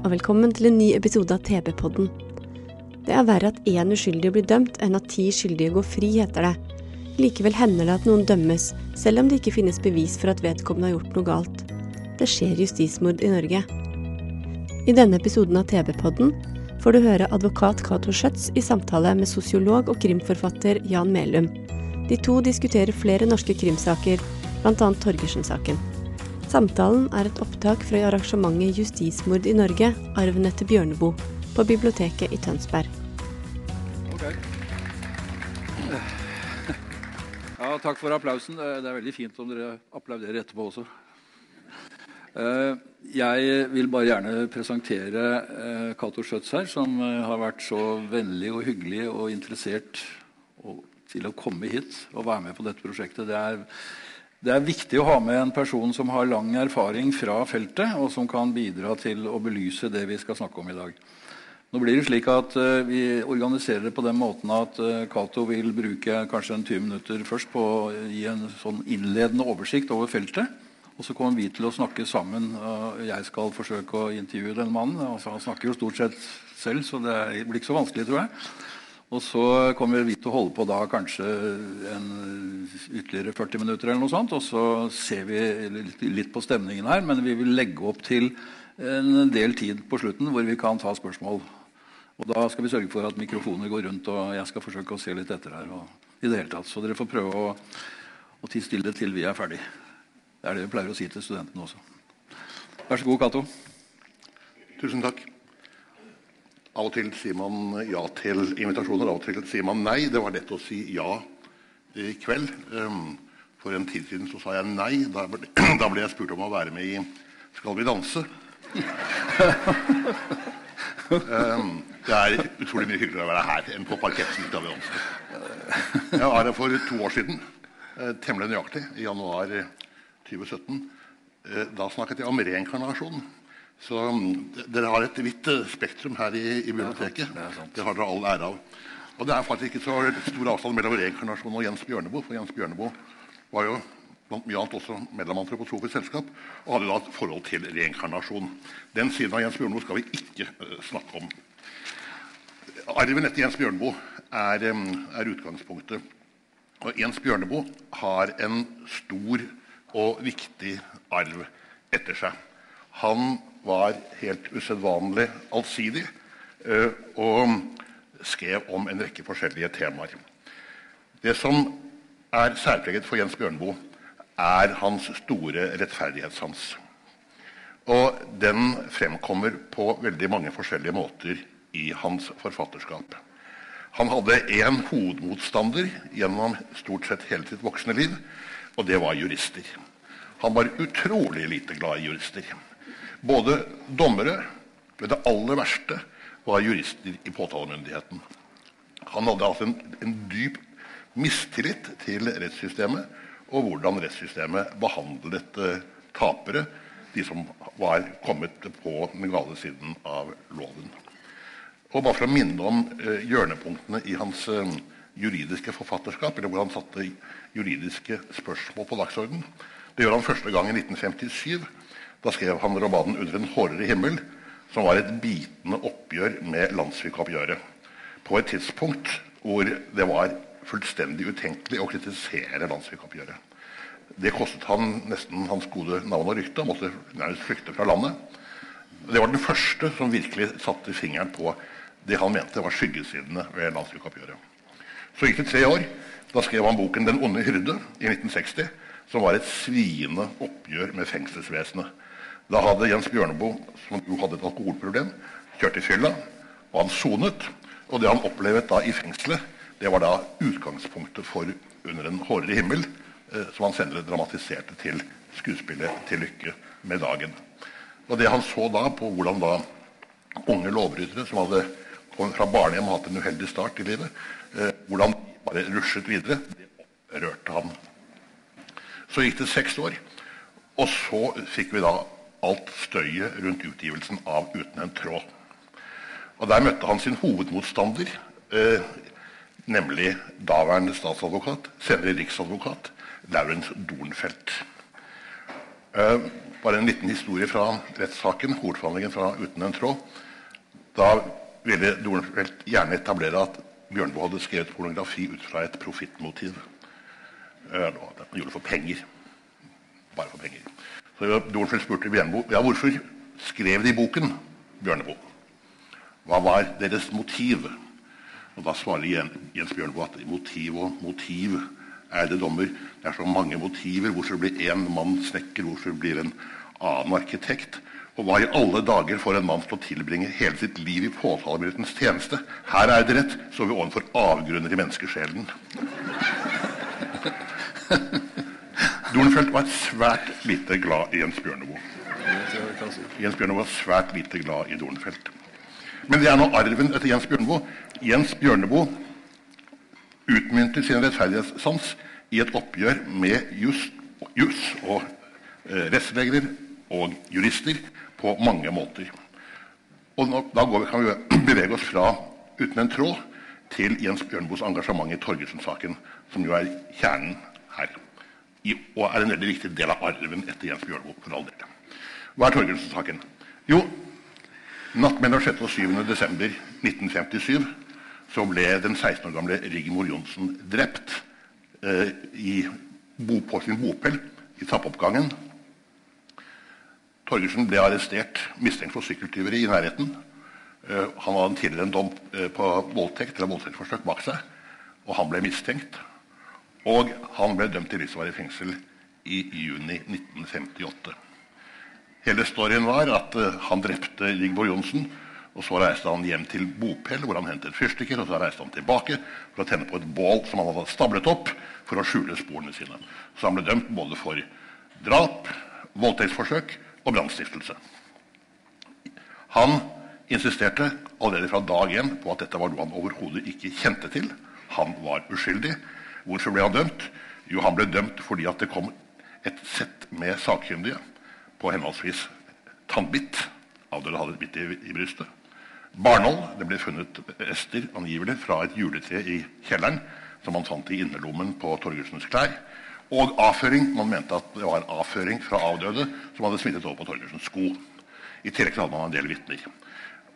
Og velkommen til en ny episode av TV-podden. Det er verre at én uskyldig blir dømt, enn at ti skyldige går fri, heter det. Likevel hender det at noen dømmes, selv om det ikke finnes bevis for at vedkommende har gjort noe galt. Det skjer justismord i Norge. I denne episoden av TV-podden får du høre advokat Cato Schjøtz i samtale med sosiolog og krimforfatter Jan Melum. De to diskuterer flere norske krimsaker, bl.a. Torgersen-saken. Samtalen er et opptak fra arrangementet Justismord i Norge, arven etter Bjørneboe, på biblioteket i Tønsberg. Ja, takk for applausen. Eh, Det er veldig fint om dere applauderer etterpå også. Eh, Jeg vil bare gjerne presentere eh, Cato Schjøtz her, som har vært så vennlig og hyggelig og interessert til å komme hit og være med på dette prosjektet. Det er, det er viktig å ha med en person som har lang erfaring fra feltet, og som kan bidra til å belyse det vi skal snakke om i dag. Nå blir det slik at eh, Vi organiserer det på den måten at uh, Cato vil bruke kanskje en 20 minutter først på å gi en sånn innledende oversikt over feltet. Og så kommer vi til å snakke sammen. jeg skal forsøke å intervjue denne mannen. Altså, han snakker jo stort sett selv, så det blir ikke så vanskelig, tror jeg. Og så kommer vi til å holde på da kanskje ytterligere 40 minutter, eller noe sånt, og så ser vi litt, på stemningen her. Men vi vil legge opp til en del tid på slutten hvor vi kan ta spørsmål. Og da skal vi sørge for at mikrofoner går rundt, og jeg skal forsøke å se litt etter her. I det hele tatt. Så dere får prøve å, å tie stille til vi er ferdig. Det er det vi pleier å si til studentene også. Vær så god, Cato. Tusen takk. Av og til sier man ja til invitasjoner, av og til sier man nei. Det var lett å si ja i kveld. Um, For en tid siden så sa jeg nei. Da ble, da ble jeg spurt om å være med i Skal vi danse? um, det er utrolig mye hyggeligere å være her enn på parketten. Jeg var her for to år siden, eh, temmelig nøyaktig, i januar eh, 2017. Eh, Da snakket jeg om reinkarnasjon. Så mm, dere har et vidt eh, spektrum her i, i biblioteket. Det har dere all ære av. Og det er faktisk ikke så stor avstand mellom reinkarnasjon og Jens Bjørneboe. For Jens Bjørneboe var jo blant mye annet også medlem av Antroposofisk Selskap og hadde da et forhold til reinkarnasjon. Den siden av Jens Bjørneboe skal vi ikke uh, snakke om. Arven etter Jens Bjørneboe er, um, er utgangspunktet. Og Jens Bjørneboe har en stor og viktig arv etter seg. Han var helt usedvanlig allsidig eh, og skrev om en rekke forskjellige temaer. Det som er særpreget for Jens Bjørneboe, er hans store rettferdighetssans. Og den fremkommer på veldig mange forskjellige måter i hans forfatterskap. Han hadde én hovedmotstander gjennom stort sett hele sitt voksne liv, og det var jurister. Han var utrolig lite glad i jurister. Både dommere, ved det aller verste, var jurister i påtalemyndigheten. Han hadde altså en, en dyp mistillit til rettssystemet og hvordan rettssystemet behandlet eh, tapere, de som var kommet på den gale siden av loven. Og bare for å minne om eh, hjørnepunktene i hans eh, juridiske forfatterskap, eller hvor han satte juridiske spørsmål på dagsordenen. Det gjør han første gang i 1957. Da skrev han romanen 'Under en hårdere himmel', som var et bitende oppgjør med landssvikoppgjøret. På et tidspunkt hvor det var fullstendig utenkelig å kritisere landssvikoppgjøret. Det kostet han nesten hans gode navn og rykte. og måtte nærmest flykte fra landet. Det var den første som virkelig satte fingeren på det han mente var skyggesidene ved landssvikoppgjøret. Så gikk det tre år. Da skrev han boken 'Den onde hyrde' i 1960, som var et sviende oppgjør med fengselsvesenet. Da hadde Jens Bjørneboe, som jo hadde et alkoholproblem, kjørt i fylla, og han sonet. Og det han opplevde da i fengselet, Det var da utgangspunktet for 'Under en hårere himmel', eh, som han senere dramatiserte til skuespillet 'Til lykke med dagen'. Og det han så da på hvordan da unge lovbrytere som hadde kommet fra barnehjem og hatt en uheldig start i livet, eh, hvordan de bare rushet videre, det opprørte han. Så gikk det seks år, og så fikk vi da alt støyet rundt utgivelsen av 'Uten en tråd'. Og Der møtte han sin hovedmotstander, eh, nemlig daværende statsadvokat, senere riksadvokat, Laurens Dornfeldt. Eh, bare en liten historie fra rettssaken, hovedforhandlingen fra 'Uten en tråd'. Da ville Dornfeldt gjerne etablere at Bjørnboe hadde skrevet pornografi ut fra et profittmotiv. Eh, han gjorde det for penger. Bare for penger. Så Dornfeldt spurte Bjørneboe ja, hvorfor skrev de boken. Bjørneboe. Hva var deres motiv? Og Da svarer Jens Bjørneboe at motiv og motiv er det dommer. Det er så mange motiver. Hvorfor blir én mann snekker? Hvorfor blir en annen arkitekt? Og hva i alle dager får en mann til å tilbringe hele sitt liv i påtalemyndighetens tjeneste? Her er det rett, så vi ovenfor avgrunner i menneskesjelen. Dornfeldt var svært lite glad i Jens Bjørneboe. Jens Bjørneboe var svært lite glad i Dornfeldt. Men det er nå arven etter Jens Bjørneboe. Jens Bjørneboe utmynter sin rettferdighetssans i et oppgjør med juss jus og eh, rettsregler og jurister på mange måter. Og nå, da vi, kan vi bevege oss fra uten en tråd til Jens Bjørneboes engasjement i Torgersen-saken, som jo er kjernen her og er en veldig viktig del av arven etter Jens Bjørneboe. for all del. Hva er Torgersen-saken? Jo, natt mellom 6. og 7. desember 1957 så ble den 16 år gamle Rigmor Johnsen drept eh, i, bo, på sin bopel i trappeoppgangen. Torgersen ble arrestert mistenkt for sykkeltyveri i nærheten. Eh, han hadde tidligere en dom eh, på voldtekt eller voldtektsforsøk bak seg, og han ble mistenkt. Og han ble dømt til livsvarig fengsel i juni 1958. Hele storyen var at uh, han drepte Ligborg Johnsen. og Så reiste han hjem til bopel, hvor han hentet fyrstikker. og Så reiste han tilbake for å tenne på et bål som han hadde stablet opp for å skjule sporene sine. Så han ble dømt både for drap, voldtektsforsøk og brannstiftelse. Han insisterte allerede fra dag én på at dette var noe han overhodet ikke kjente til. Han var uskyldig. Hvorfor ble han dømt? Jo, han ble dømt fordi at det kom et sett med sakkyndige på henholdsvis tannbitt Avdøde hadde et bitt i, i brystet. Barnål. Det ble funnet rester angivelig fra et juletre i kjelleren som man fant i innerlommen på Torgersens klær. Og avføring. Man mente at det var avføring fra avdøde som hadde smittet over på Torgersens sko. I tillegg hadde man en del vitner.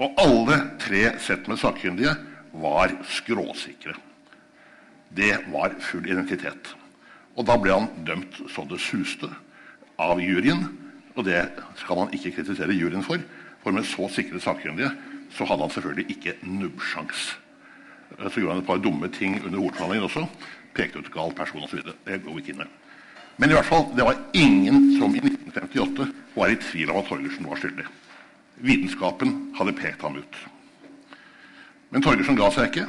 Og alle tre sett med sakkyndige var skråsikre. Det var full identitet. Og da ble han dømt så det suste av juryen. Og det skal man ikke kritisere juryen for, for med så sikre sakkyndige så hadde han selvfølgelig ikke nubbsjans. Så gjorde han et par dumme ting under hovedforhandlingen også. Pekte ut gal person osv. Det går vi ikke inn med. Men i hvert fall, det var ingen som i 1958 var i tvil om at Torgersen var skyldig. Vitenskapen hadde pekt ham ut. Men Torgersen ga seg ikke.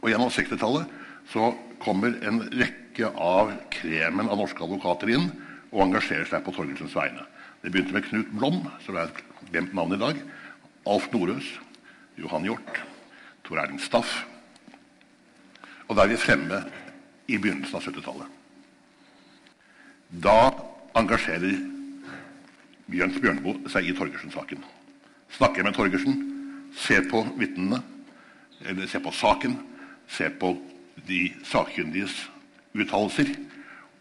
Og gjennom 60-tallet så kommer en rekke av kremen av norske advokater inn og engasjerer seg på Torgelsens vegne. Det begynte med Knut Blom, som er glemt navn i dag. Alf Norøs. Johan Hjort, Tor Erling Staff. Og da er vi fremme i begynnelsen av 70-tallet. Da engasjerer Jens Bjørneboe seg i Torgersen-saken. Snakker med Torgersen, ser på vitnene, eller ser på saken, ser på de sakkyndiges uttalelser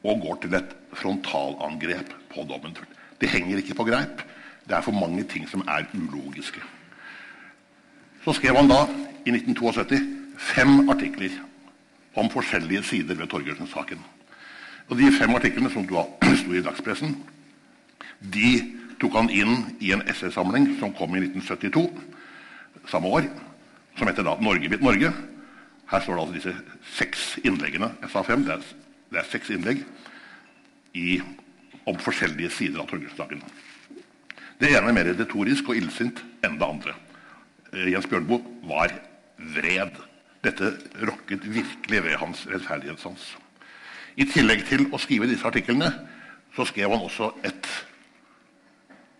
og går til et frontalangrep på dommen. Det henger ikke på greip. Det er for mange ting som er ulogiske. Så skrev han da, i 1972, fem artikler om forskjellige sider ved Torgersen-saken. Og De fem artiklene som sto i dagspressen, de tok han inn i en essaysamling som kom i 1972, samme år, som heter da 'Norge blitt Norge'. Her står det altså disse seks innleggene. Jeg sa fem. Det er, det er seks innlegg i, om forskjellige sider av Torgersen-saken. Det ene er mer retorisk og illsint enn det andre. Eh, Jens Bjørnboe var vred. Dette rokket virkelig ved hans rettferdighetssans. I tillegg til å skrive disse artiklene så skrev han også et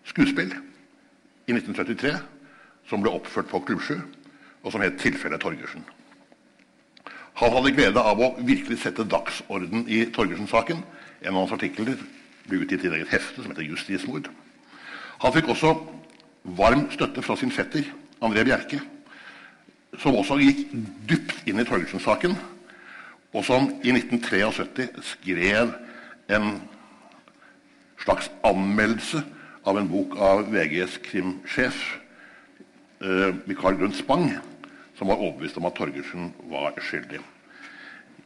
skuespill i 1973 som ble oppført på Klubbsju, og som het 'Tilfellet Torgersen'. Han hadde glede av å virkelig sette dagsorden i Torgersen-saken. En av hans artikler ble utgitt i et eget hefte som heter 'Justismord'. Han fikk også varm støtte fra sin fetter André Bjerke, som også gikk dypt inn i Torgersen-saken, og som i 1973 skrev en slags anmeldelse av en bok av VGs krimsjef, eh, Mikael Spang, som var overbevist om at Torgersen var skyldig.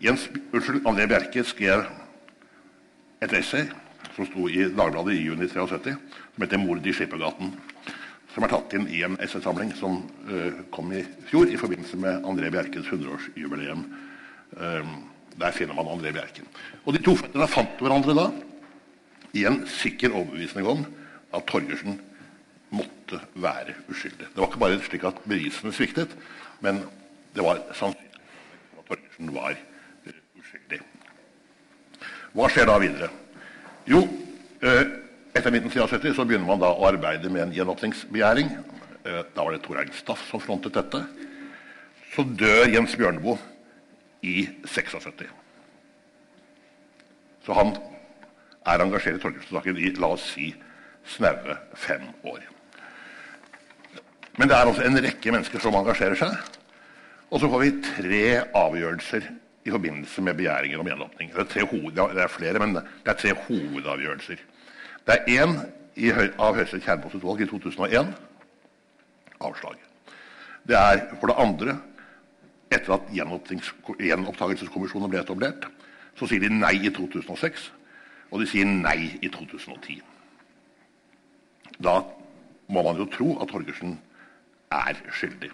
Jens, unnskyld, André Bjerke skrev et essay som sto i Dagbladet i juni 73, som heter 'Mord i Skippergaten'. Som er tatt inn i en essaysamling som uh, kom i fjor i forbindelse med André Bjerkes 100-årsjubileum. Uh, der finner man André Bjerke. Og De to føttene fant hverandre da i en sikker overbevisning om at Torgersen måtte være uskyldig. Det var ikke bare slik at bevisene sviktet, men det var sannsynlig at Torgersen var uskyldig. Hva skjer da videre? Jo, eh, etter 1973 så begynner man da å arbeide med en gjenåpningsbegjæring. Eh, da var det Tor Staff som frontet dette. Så dør Jens Bjørneboe i 76. Så han er engasjert i Torgersen-saken i la oss si snaue fem år. Men det er altså en rekke mennesker som engasjerer seg. Og så får vi tre avgjørelser i forbindelse med begjæringer om gjenåpning. Det, det, er flere, men det er tre hovedavgjørelser. Det er én av Høyesterett kjernebåtsutvalg i 2001. Avslag. Det er for det andre, etter at gjenopptakelseskommisjonen ble etablert, så sier de nei i 2006, og de sier nei i 2010. Da må man jo tro at Torgersen er skyldig.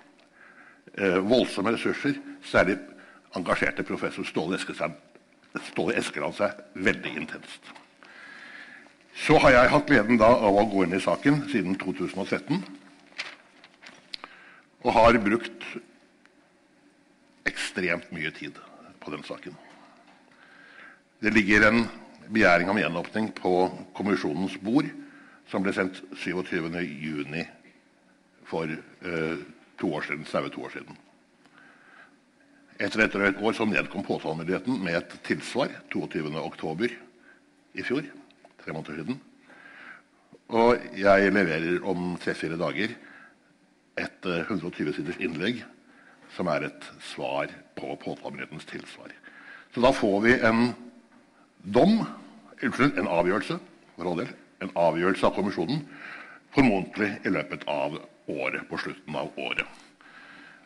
Eh, voldsomme ressurser, særlig engasjerte professor Ståle Eskesand. Ståle Eskeland seg veldig intenst. Så har jeg hatt gleden da av å gå inn i saken siden 2013. Og har brukt ekstremt mye tid på den saken. Det ligger en begjæring om gjenåpning på kommisjonens bord, som ble sendt 27.6 for eh, to år siden, snaue to år siden. Etter et drøyt år så nedkom påtalemyndigheten med et tilsvar 22.10. i fjor. Tre måneder siden. Og jeg leverer om tre-fire dager et 120 eh, siders innlegg som er et svar på påtalemyndighetens tilsvar. Så da får vi en dom, unnskyld, en avgjørelse for all del, en avgjørelse av kommisjonen formodentlig i løpet av året, på slutten av året.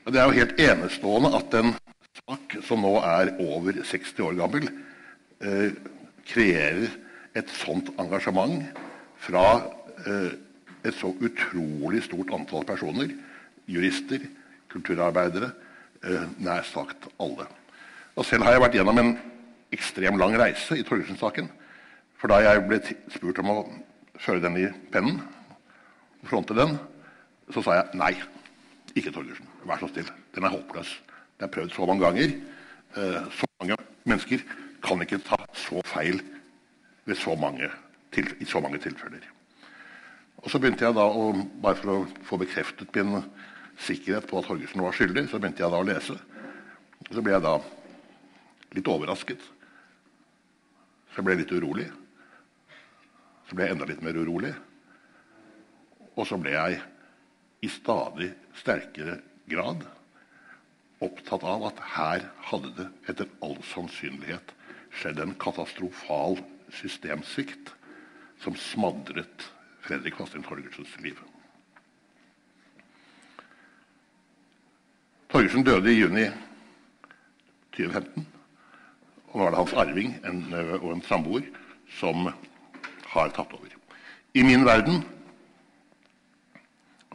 Og det er jo helt enestående at en sak som nå er over 60 år gammel, eh, kreerer et sånt engasjement fra eh, et så utrolig stort antall personer. Jurister, kulturarbeidere, eh, nær sagt alle. Og selv har jeg vært gjennom en ekstremt lang reise i Torgersen-saken. For da jeg ble spurt om å føre den i pennen, fronte den, så sa jeg nei. Ikke Torgersen. Vær så snill. Den er håpløs. Det er prøvd så mange ganger. Eh, så mange mennesker kan ikke ta så feil så mange, i så mange tilfeller. Og så begynte jeg da, å, Bare for å få bekreftet min sikkerhet på at Torgersen var skyldig, så begynte jeg da å lese. Så ble jeg da litt overrasket. Så jeg ble litt urolig. Så ble jeg enda litt mer urolig. Og så ble jeg i stadig sterkere grad opptatt av at her hadde det etter all sannsynlighet skjedd en katastrofal systemsvikt som smadret Fredrik Vastin Torgersens liv. Torgersen døde i juni 2015. Og nå er det hans arving en, og en samboer som har tatt over. I min verden,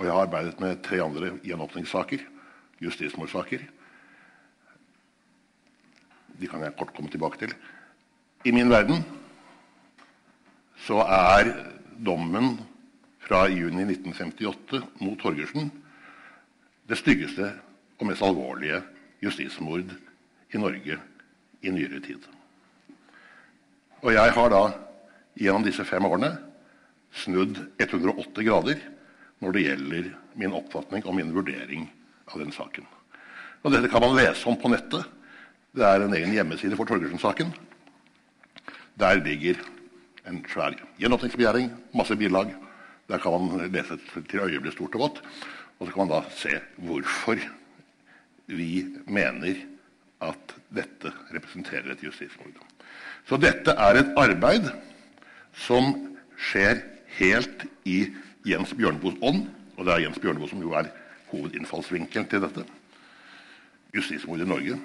og jeg har arbeidet med tre andre gjenåpningssaker justismordsaker. De kan jeg kort komme tilbake til. I min verden så er dommen fra juni 1958 mot Torgersen det styggeste og mest alvorlige justismord i Norge i nyere tid. Og jeg har da gjennom disse fem årene snudd 180 grader når det gjelder min oppfatning og min vurdering av den saken. Og Dette kan man lese om på nettet. Det er en egen hjemmeside for Torgersen-saken. Der ligger en svær gjenåpningsbegjæring, masse bilag. Der kan man lese til øyet blir stort og vått. Og så kan man da se hvorfor vi mener at dette representerer et justismord. Så dette er et arbeid som skjer helt i Jens Bjørneboes ånd. Og det er Jens Bjørneboe som jo er hovedinnfallsvinkelen til dette. Justismord i Norge,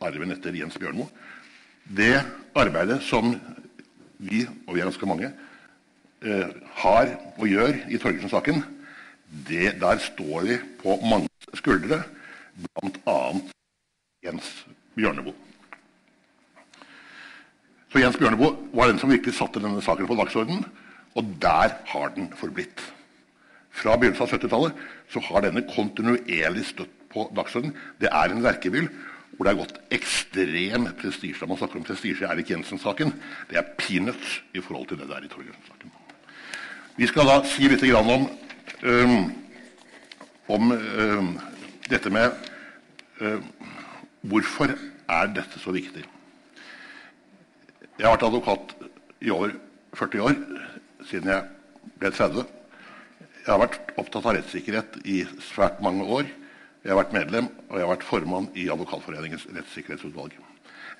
arven etter Jens Bjørneboe. Det arbeidet som vi, og vi er ganske mange, eh, har og gjør i Torgersen-saken, der står vi på manges skuldre, bl.a. Jens Bjørneboe. Så Jens Bjørneboe var den som virkelig satte denne saken på dagsordenen. Og der har den forblitt. Fra begynnelsen av 70-tallet så har denne kontinuerlig støtt på dagsordenen. Det er en verkebyll hvor det er gått ekstrem prestisje. Man snakker om prestisje i Erik Jensen-saken. Det er peanuts i forhold til det der i Torgersen-saken. Vi skal da si litt om, um, om um, dette med um, Hvorfor er dette så viktig? Jeg har vært advokat i over 40 år, siden jeg ble 30. Jeg har vært opptatt av rettssikkerhet i svært mange år. Jeg har vært medlem og jeg har vært formann i Advokatforeningens rettssikkerhetsutvalg.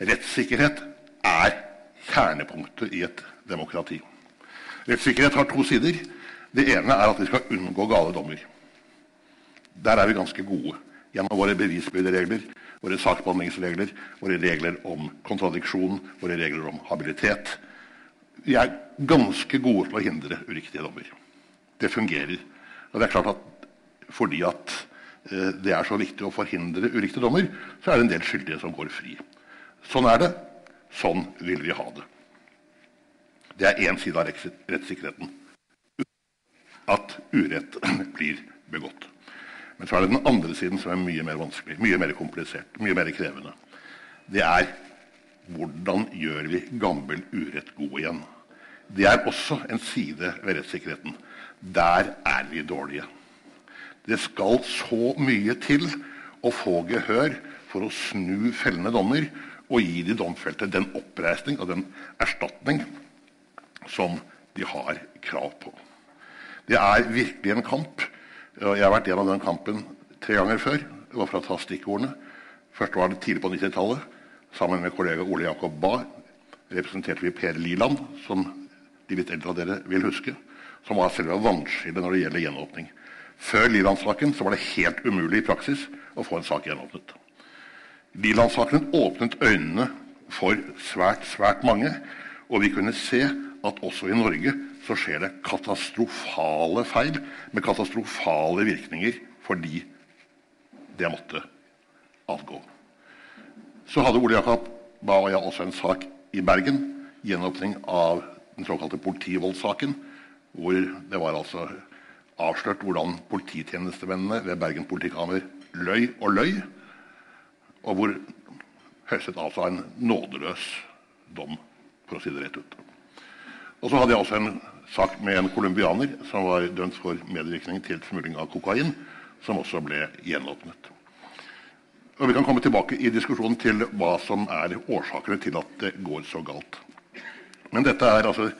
Rettssikkerhet er kjernepunktet i et demokrati. Rettssikkerhet har to sider. Det ene er at vi skal unngå gale dommer. Der er vi ganske gode gjennom våre bevisbyrderegler, våre saksbehandlingsregler, våre regler om kontradiksjon, våre regler om habilitet. Vi er ganske gode til å hindre uriktige dommer. Det fungerer. Og det er klart at fordi at eh, det er så viktig å forhindre uriktige dommer, så er det en del skyldige som går fri. Sånn er det. Sånn vil vi ha det. Det er én side av rettssikkerheten. At urett blir begått. Men så er det den andre siden som er mye mer vanskelig, mye mer komplisert, mye mer krevende. Det er hvordan gjør vi gammel urett god igjen? Det er også en side ved rettssikkerheten. Der er vi dårlige. Det skal så mye til å få gehør for å snu fellende dommer og gi de domfelte den oppreisning og den erstatning som de har krav på. Det er virkelig en kamp jeg har vært gjennom den kampen tre ganger før. Det var for å ta stikkordene. Først var det tidlig på 90-tallet. Sammen med kollega Ole Jakob Bae representerte vi Per Liland, som de litt eldre av dere vil huske, som var selve vannskillet når det gjelder gjenåpning. Før Liland-saken var det helt umulig i praksis å få en sak gjenåpnet. Liland-saken åpnet øynene for svært, svært mange, og vi kunne se at også i Norge så skjer det katastrofale feil med katastrofale virkninger fordi det måtte avgå. Så hadde Ole Jakob Ba og jeg også en sak i Bergen. Gjenåpning av den såkalte politivoldssaken. Hvor det var altså avslørt hvordan polititjenestemennene ved Bergen politikammer løy og løy. Og hvor Høyesterett altså en nådeløs dom, for å si det rett ut. Og så hadde jeg også en sak med en colombianer som var dømt for medvirkning til smugling av kokain, som også ble gjenåpnet. Og Vi kan komme tilbake i diskusjonen til hva som er årsakene til at det går så galt. Men dette er altså,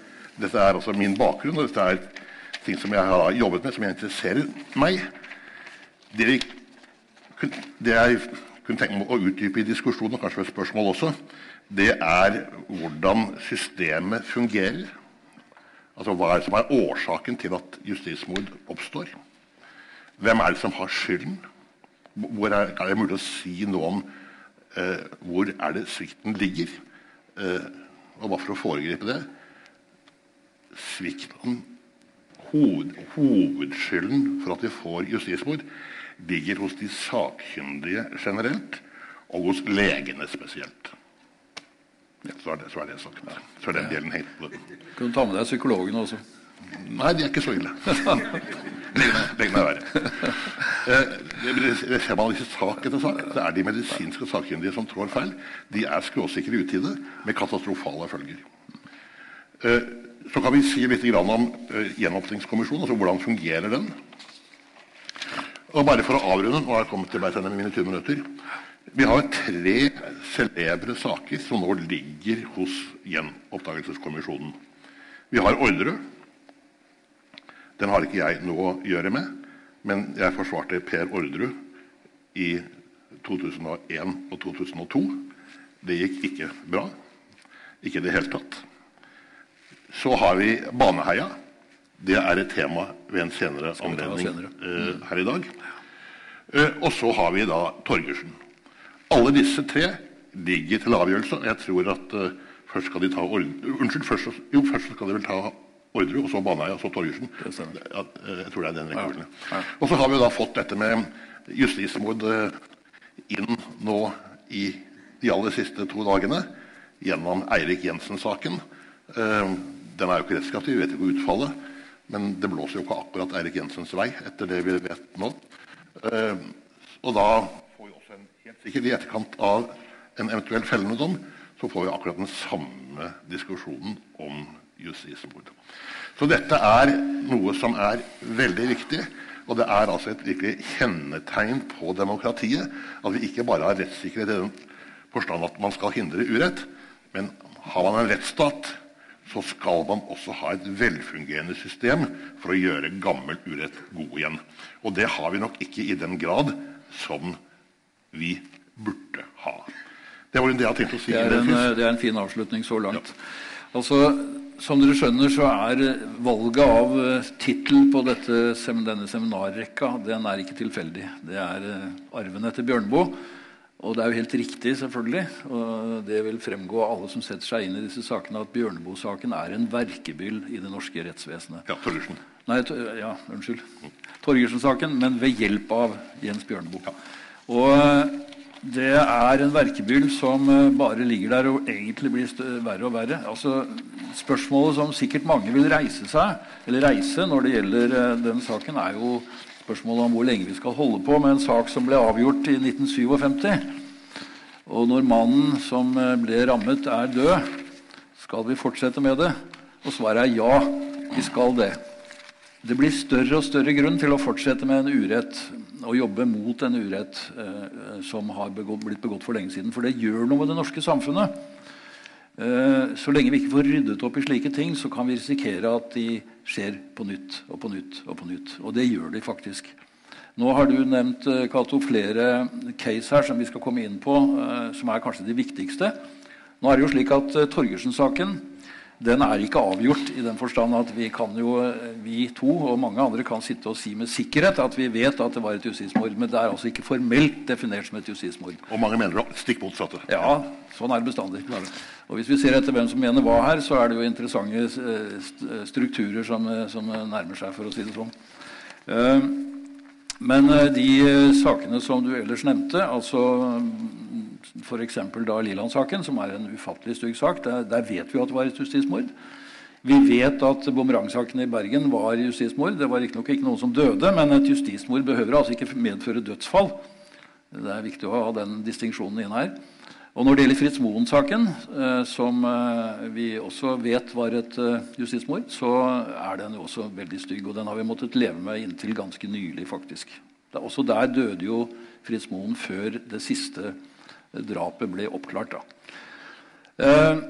dette er altså min bakgrunn, og dette er ting som jeg har jobbet med, som jeg interesserer meg. Det, vi, det jeg kunne tenke meg å utdype i diskusjonen, og kanskje ved spørsmål også, det er hvordan systemet fungerer Altså hva er det som er årsaken til at justismord oppstår? Hvem er det som har skylden? Hvor er, er det mulig å si noe om eh, hvor er det svikten ligger? Eh, og hva for å foregripe det Svikten, hoved, hovedskylden for at vi får justismord, ligger hos de sakkyndige generelt og hos legene spesielt. Ja, så, er det, så er det sagt. Så er den delen helt Kan du ta med deg psykologen også? Nei, de er ikke så ille. Legg meg være. Eh, det, det ser man i sak etter sak. Det er de medisinske sakkyndige som trår feil. De er skråsikre i utide med katastrofale følger. Eh, så kan vi si litt om eh, Gjenåpningskommisjonen. altså Hvordan fungerer den? Og bare for å avrunde, nå har jeg kommet til meg ende mine 20 minutter. Vi har tre celebre saker som nå ligger hos Gjenoppdagelseskommisjonen. Vi har Orderud. Den har ikke jeg noe å gjøre med, men jeg forsvarte Per Orderud i 2001 og 2002. Det gikk ikke bra. Ikke i det hele tatt. Så har vi Baneheia. Det er et tema ved en senere anledning uh, her i dag. Uh, og så har vi da Torgersen. Alle disse tre ligger til avgjørelse. Jeg tror at uh, først skal de ta Unnskyld, først, jo, først skal de vel ta Orderud, og så Baneheia, og så Torgersen. Jeg tror det er den rekkefølgen. Ja. Ja. Og så har vi da fått dette med justismord inn nå i de aller siste to dagene gjennom Eirik Jensen-saken. Den er jo ikke rettskraftig, vi vet ikke utfallet. Men det blåser jo ikke akkurat Eirik Jensens vei, etter det vi vet nå. Og da får vi også en, helt sikkert i etterkant av en eventuell fellende dom, så får vi akkurat den samme diskusjonen om justismord. Så dette er noe som er veldig viktig. Og det er altså et virkelig kjennetegn på demokratiet at vi ikke bare har rettssikkerhet i den forstand at man skal hindre urett, men har man en rettsstat, så skal man også ha et velfungerende system for å gjøre gammel urett god igjen. Og det har vi nok ikke i den grad som vi burde ha. Det var jo det jeg hadde tenkt å si. Det er en, det er en fin avslutning så langt. Ja. Altså, som dere skjønner, så er valget av uh, tittel på dette, denne seminarrekka den er ikke tilfeldig. Det er uh, arven etter Bjørnboe. Og det er jo helt riktig, selvfølgelig, og det vil fremgå av alle som setter seg inn i disse sakene, at Bjørneboe-saken er en verkebyll i det norske rettsvesenet. Ja, Torgersen. Nei, ja, unnskyld. Torgersen-saken, men ved hjelp av Jens Bjørneboe. Ja. Og det er en verkebyll som eh, bare ligger der og egentlig blir verre og verre. Altså, Spørsmålet som sikkert mange vil reise seg, eller reise når det gjelder eh, den saken, er jo spørsmålet om hvor lenge vi skal holde på med en sak som ble avgjort i 1957. Og når mannen som eh, ble rammet, er død, skal vi fortsette med det? Og svaret er ja, vi skal det. Det blir større og større grunn til å fortsette med en urett å jobbe mot en urett eh, som har begått, blitt begått for lenge siden. For det gjør noe med det norske samfunnet. Eh, så lenge vi ikke får ryddet opp i slike ting, så kan vi risikere at de skjer på nytt og på nytt. Og på nytt. Og det gjør de faktisk. Nå har du nevnt eh, Kato, flere case her som vi skal komme inn på, eh, som er kanskje de viktigste. Nå er det jo slik at eh, Torgersen-saken den er ikke avgjort i den forstand at vi kan jo, vi to og mange andre kan sitte og si med sikkerhet at vi vet at det var et justismord. Men det er altså ikke formelt definert som et justismord. Og mange mener det stikk motsatte. Ja, sånn er det bestandig. Og hvis vi ser etter hvem som mener hva her, så er det jo interessante eh, strukturer som, eh, som nærmer seg, for å si det sånn. Eh, men de sakene som du ellers nevnte, altså f.eks. Liland-saken, som er en ufattelig stygg sak. Der, der, vet vi at det var et justismord. Vi vet at bumerangsaken i Bergen var justismord. Det var riktignok ikke noen som døde, men et justismord behøver altså ikke medføre dødsfall. Det er viktig å ha den distinksjonen inn her. Og Når det gjelder Fritz Moen-saken, eh, som eh, vi også vet var et eh, justismord, så er den jo også veldig stygg. Og den har vi måttet leve med inntil ganske nylig, faktisk. Også der døde jo Fritz Moen før det siste drapet ble oppklart. Eh,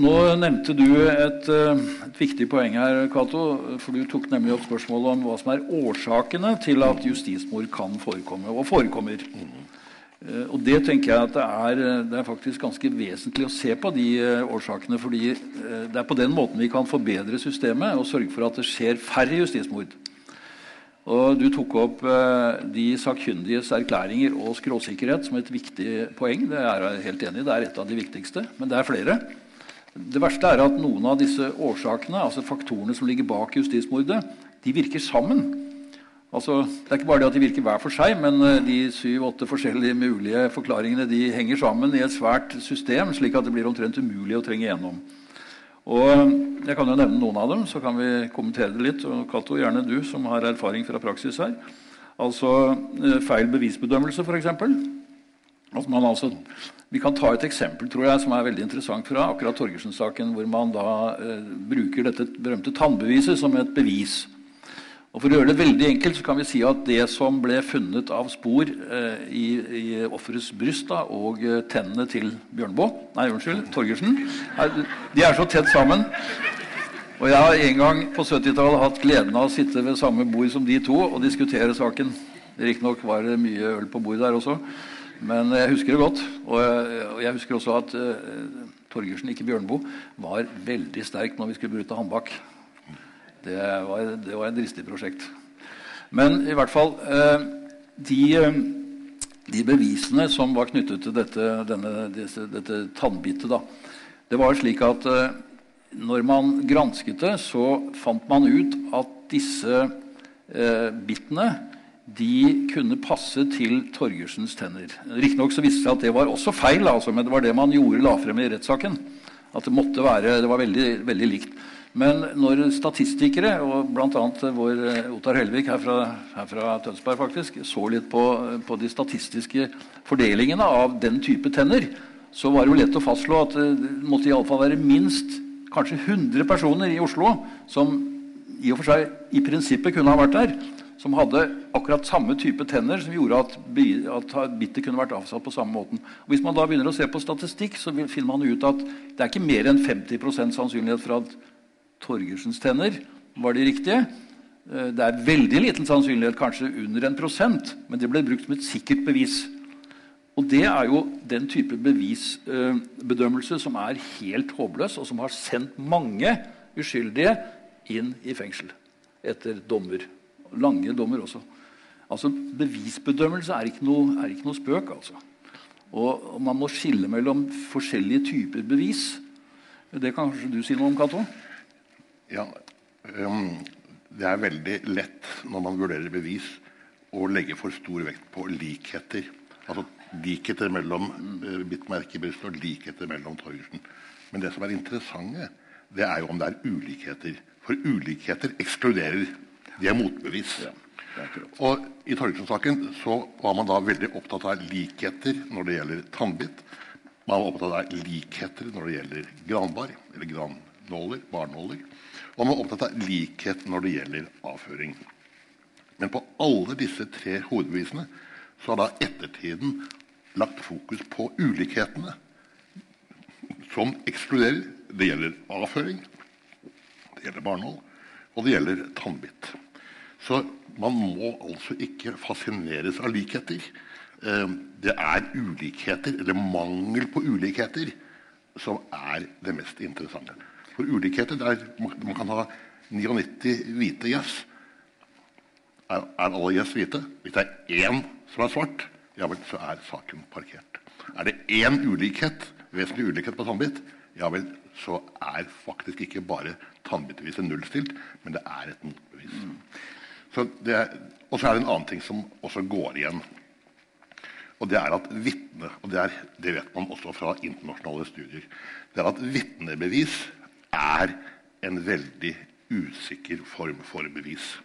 nå nevnte du et, eh, et, viktig poeng her, Cato. For du tok nemlig opp spørsmålet om hva som er årsakene til at justismord kan forekomme, og forekommer. Eh, og det tenker jeg at det er, det er, faktisk ganske vesentlig å se på de årsakene. fordi det er på den måten vi kan forbedre systemet og sørge for at det skjer færre justismord. Og Du tok opp eh, de sakkyndiges erklæringer og skråsikkerhet som et viktig poeng. Det er jeg helt enig i. Det er et av de viktigste. Men det er flere. Det verste er at noen av disse årsakene, altså faktorene som ligger bak justismordet, de virker sammen. Altså, det er ikke bare det at de virker hver for seg, men eh, de syv-åtte forskjellige mulige forklaringene de henger sammen i et svært system, slik at det blir omtrent umulig å trenge gjennom. Og Jeg kan jo nevne noen av dem, så kan vi kommentere det litt. og Cato, gjerne du som har erfaring fra praksis her. Altså feil bevisbedømmelse, f.eks. Altså altså, vi kan ta et eksempel tror jeg, som er veldig interessant fra akkurat Torgersen-saken, hvor man da eh, bruker dette berømte tannbeviset som et bevis. Og For å gjøre det veldig enkelt så kan vi si at det som ble funnet av spor eh, i, i offerets bryst da, og eh, tennene til Bjørnbo, Nei, unnskyld, Torgersen. Er, de er så tett sammen. Og jeg har en gang på 70-tallet hatt gleden av å sitte ved samme bord som de to og diskutere saken. Riktignok var det mye øl på bordet der også, men jeg husker det godt. Og jeg, og jeg husker også at eh, Torgersen, ikke Bjørnboe, var veldig sterk når vi skulle bryte håndbak. Det var, det var et dristig prosjekt. Men i hvert fall eh, de, eh, de, bevisene som var knyttet til dette, denne, disse, dette tannbitet, da, det var slik at eh, når man gransket det, så fant man ut at disse eh, bitene de kunne passe til Torgersens tenner. Riktignok viste det seg at det var også feil, altså, men det var det man gjorde la frem i rettssaken. At det måtte være, det var veldig, veldig likt. Men når statistikere, og bl.a. vår eh, Ottar Helvik her fra, her fra, Tønsberg faktisk, så litt på, på, de statistiske fordelingene av den type tenner, så var det jo lett å fastslå at det måtte iallfall være minst kanskje 100 personer i Oslo som i og for seg i prinsippet kunne ha vært der, som hadde akkurat samme type tenner som gjorde at, at bittet kunne vært avsatt på samme måten. Og hvis man da begynner å se på statistikk, så finner man ut at det er ikke mer enn 50% sannsynlighet for at Torgersens tenner var de riktige. Eh, det er veldig liten sannsynlighet, kanskje under en prosent, men det ble brukt som et sikkert bevis. Og Det er jo den type bevisbedømmelse som er helt håpløs, og som har sendt mange uskyldige inn i fengsel etter dommer. Lange dommer også. Altså, Bevisbedømmelse er ikke noe, er ikke noe spøk. altså. Og, og Man må skille mellom forskjellige typer bevis. Det kan kanskje du si noe om, Cato? Ja, um, Det er veldig lett når man vurderer bevis, å legge for stor vekt på likheter. Altså likheter mellom uh, bitmerkebrystet og likheter mellom Torgersen. Men det som er interessante, det er jo om det er ulikheter. For ulikheter ekskluderer. De er motbevis. Ja, og I Torgersen-saken så var man da veldig opptatt av likheter når det gjelder tannbitt. Man var opptatt av likheter når det gjelder granbar, eller grannåler, barnåler. Man var opptatt av likhet når det gjelder avføring. Men på alle disse tre hovedbevisene så har da ettertiden lagt fokus på ulikhetene som ekskluderer. Det gjelder avføring, det gjelder barnehold, og det gjelder tannbitt. Så man må altså ikke fascineres av likheter. Eh, det er ulikheter, eller mangel på ulikheter, som er det mest interessante. For ulikheter der man kan ha 99 hvite gjess. Er, er alle gjess hvite? Hvis det er én som er svart, ja vel, så er saken parkert. Er det én ulikhet, vesentlig ulikhet på tannbitt, ja vel, så er faktisk ikke bare tannbittbeviset nullstilt, men det er et motbevis. Mm. Og så er det en annen ting som også går igjen. Og det er at vitne, og det, er, det vet man også fra internasjonale studier, det er at vitnebevis er en veldig usikker form for bevis.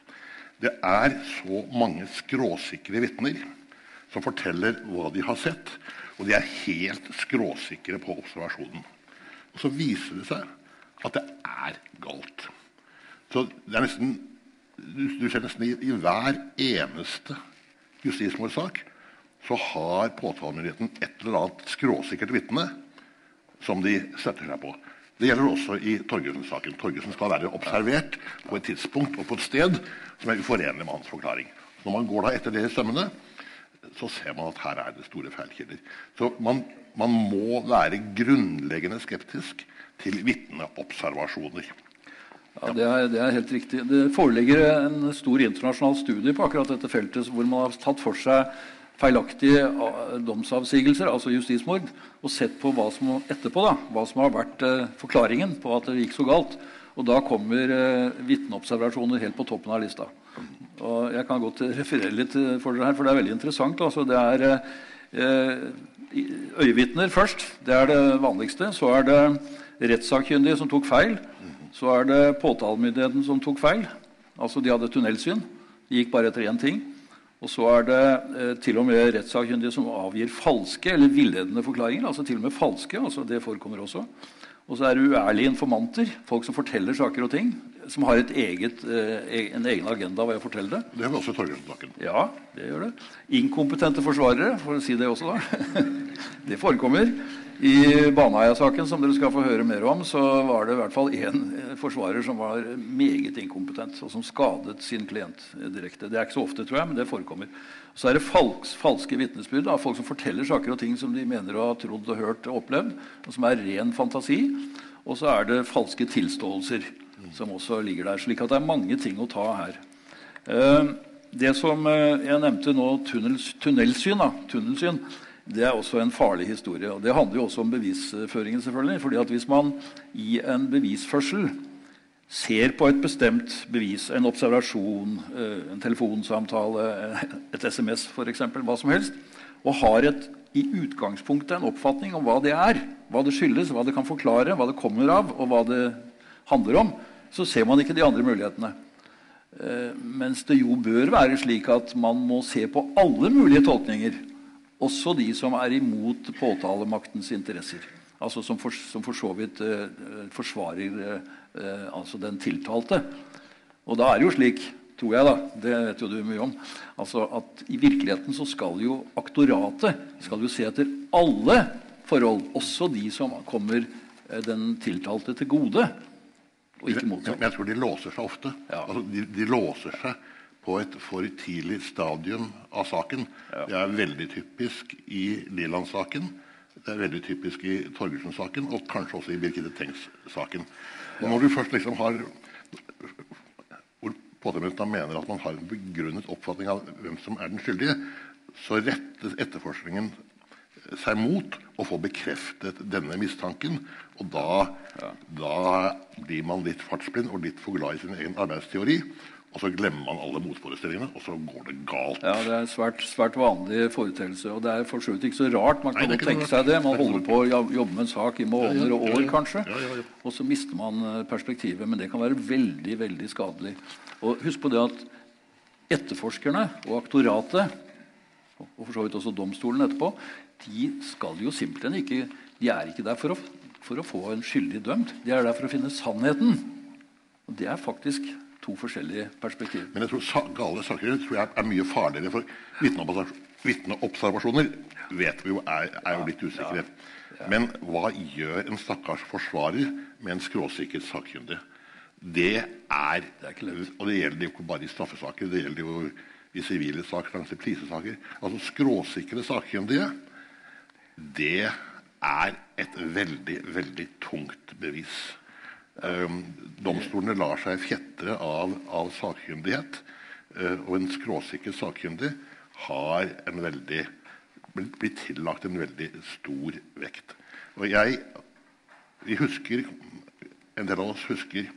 Det er så mange skråsikre vitner som forteller hva de har sett, og de er helt skråsikre på observasjonen. Og så viser det seg at det er galt. Så det er nesten, Du ser nesten i, i hver eneste justismordsak så har påtalemyndigheten et eller annet skråsikkert vitne som de støtter seg på. Det gjelder også i Torgersen-saken. Torgersen skal være observert på et tidspunkt og på et sted som er uforenlig med hans forklaring. Når man går da etter det i sømmene, så ser man at her er det store feilkilder. Så man, man må være grunnleggende skeptisk til vitneobservasjoner. Ja, det er, det er, helt riktig. Det foreligger en stor internasjonal studie på akkurat dette feltet hvor man har tatt for seg feilaktige domsavsigelser, altså justismord, og sett på hva som etterpå da, hva som har vært eh, forklaringen på at det gikk så galt. Og da kommer eh, vitneobservasjoner helt på toppen av lista. Og jeg kan godt referere litt for dere her, for det er veldig interessant. Altså, det er eh, øyevitner først. Det er det vanligste. Så er det rettssakkyndige som tok feil. Så er det påtalemyndigheten som tok feil. Altså de hadde tunnelsyn. De gikk bare etter én ting. Og så er det eh, til og med rettssakkyndige som avgir falske eller villedende forklaringer. altså til og med falske, altså Det forekommer også. Og så er det uærlige informanter. Folk som forteller saker og ting. Som har eget, eh, en egen agenda ved å fortelle det. Det vil også Torgersen-saken. Ja, det gjør det. Inkompetente forsvarere, for å si det også, da. det forekommer. I Baneheia-saken, som dere skal få høre mer om, så var det i hvert fall én forsvarer som var meget inkompetent, og som skadet sin klient direkte. Det er ikke så ofte, tror jeg, men det forekommer. Så er det fals falske vitnesbyrd av folk som forteller saker og ting som de mener å ha trodd og hørt og opplevd, og som er ren fantasi. Og så er det falske tilståelser som også ligger der. slik at det er mange ting å ta her. Eh, det som eh, jeg nevnte nå, tunnelsyn, da, tunnelsyn det er også en farlig historie. og Det handler jo også om bevisføringen. selvfølgelig, fordi at Hvis man i en bevisførsel ser på et bestemt bevis, en observasjon, eh, en telefonsamtale, et SMS f.eks., hva som helst, og har et, i utgangspunktet en oppfatning om hva det er, hva det skyldes, hva det kan forklare, hva det kommer av, og hva det handler om, så ser man ikke de andre mulighetene. Eh, mens det jo bør være slik at man må se på alle mulige tolkninger også de som er imot påtalemaktens interesser. Altså som for, som for så vidt eh, forsvarer eh, altså den tiltalte. Og da er det jo slik, tror jeg, da, det vet jo du mye om, altså at i virkeligheten så skal jo aktoratet skal jo se etter alle forhold, også de som kommer eh, den tiltalte til gode. Og ikke motsatt. Men jeg tror de låser seg ofte. Ja. Altså, de, de låser seg på et for tidlig stadium av saken. Ja. Det er veldig typisk i Liland-saken. Det er veldig typisk i Torgersen-saken, og kanskje også i Birgitte Tengs-saken. Når du først liksom har hvor påtalemyndigheten mener at man har en begrunnet oppfatning av hvem som er den skyldige, så rettes etterforskningen seg mot å få bekreftet denne mistanken. Og da, ja. da blir man litt fartsblind og litt for glad i sin egen arbeidsteori. Og så glemmer man alle motforestillingene, og så går det galt. Ja, Det er en svært, svært vanlig foreteelse. Og det er for så vidt ikke så rart. Man kan jo tenke seg det. Man holder på å jobbe med en sak i måneder og år, kanskje. Og så mister man eh, perspektivet. Men det kan være veldig, veldig skadelig. Og husk på det at etterforskerne og aktoratet, og for så vidt også domstolen etterpå, de skal jo simpelthen ikke De er ikke der for å, for å få en skyldig dømt. De er der for å finne sannheten. Og det er faktisk to forskjellige perspektiver. Men jeg tror gale saker tror jeg er mye farligere. For vitneobservasjoner vet vi jo er, er jo litt ja. Men hva gjør en stakkars forsvarer med en skråsikker sakkyndig? Det er, det Og det gjelder jo ikke bare i straffesaker. Det gjelder jo i sivile saker, langs plisesaker. Altså skråsikre sakkyndige, det er et veldig, veldig tungt bevis. Um, domstolene lar seg fjetre av, av sakkyndighet. Uh, og en skråsikker sakkyndig har veldig blitt tillagt en veldig stor vekt. Og jeg vi husker, En del av oss husker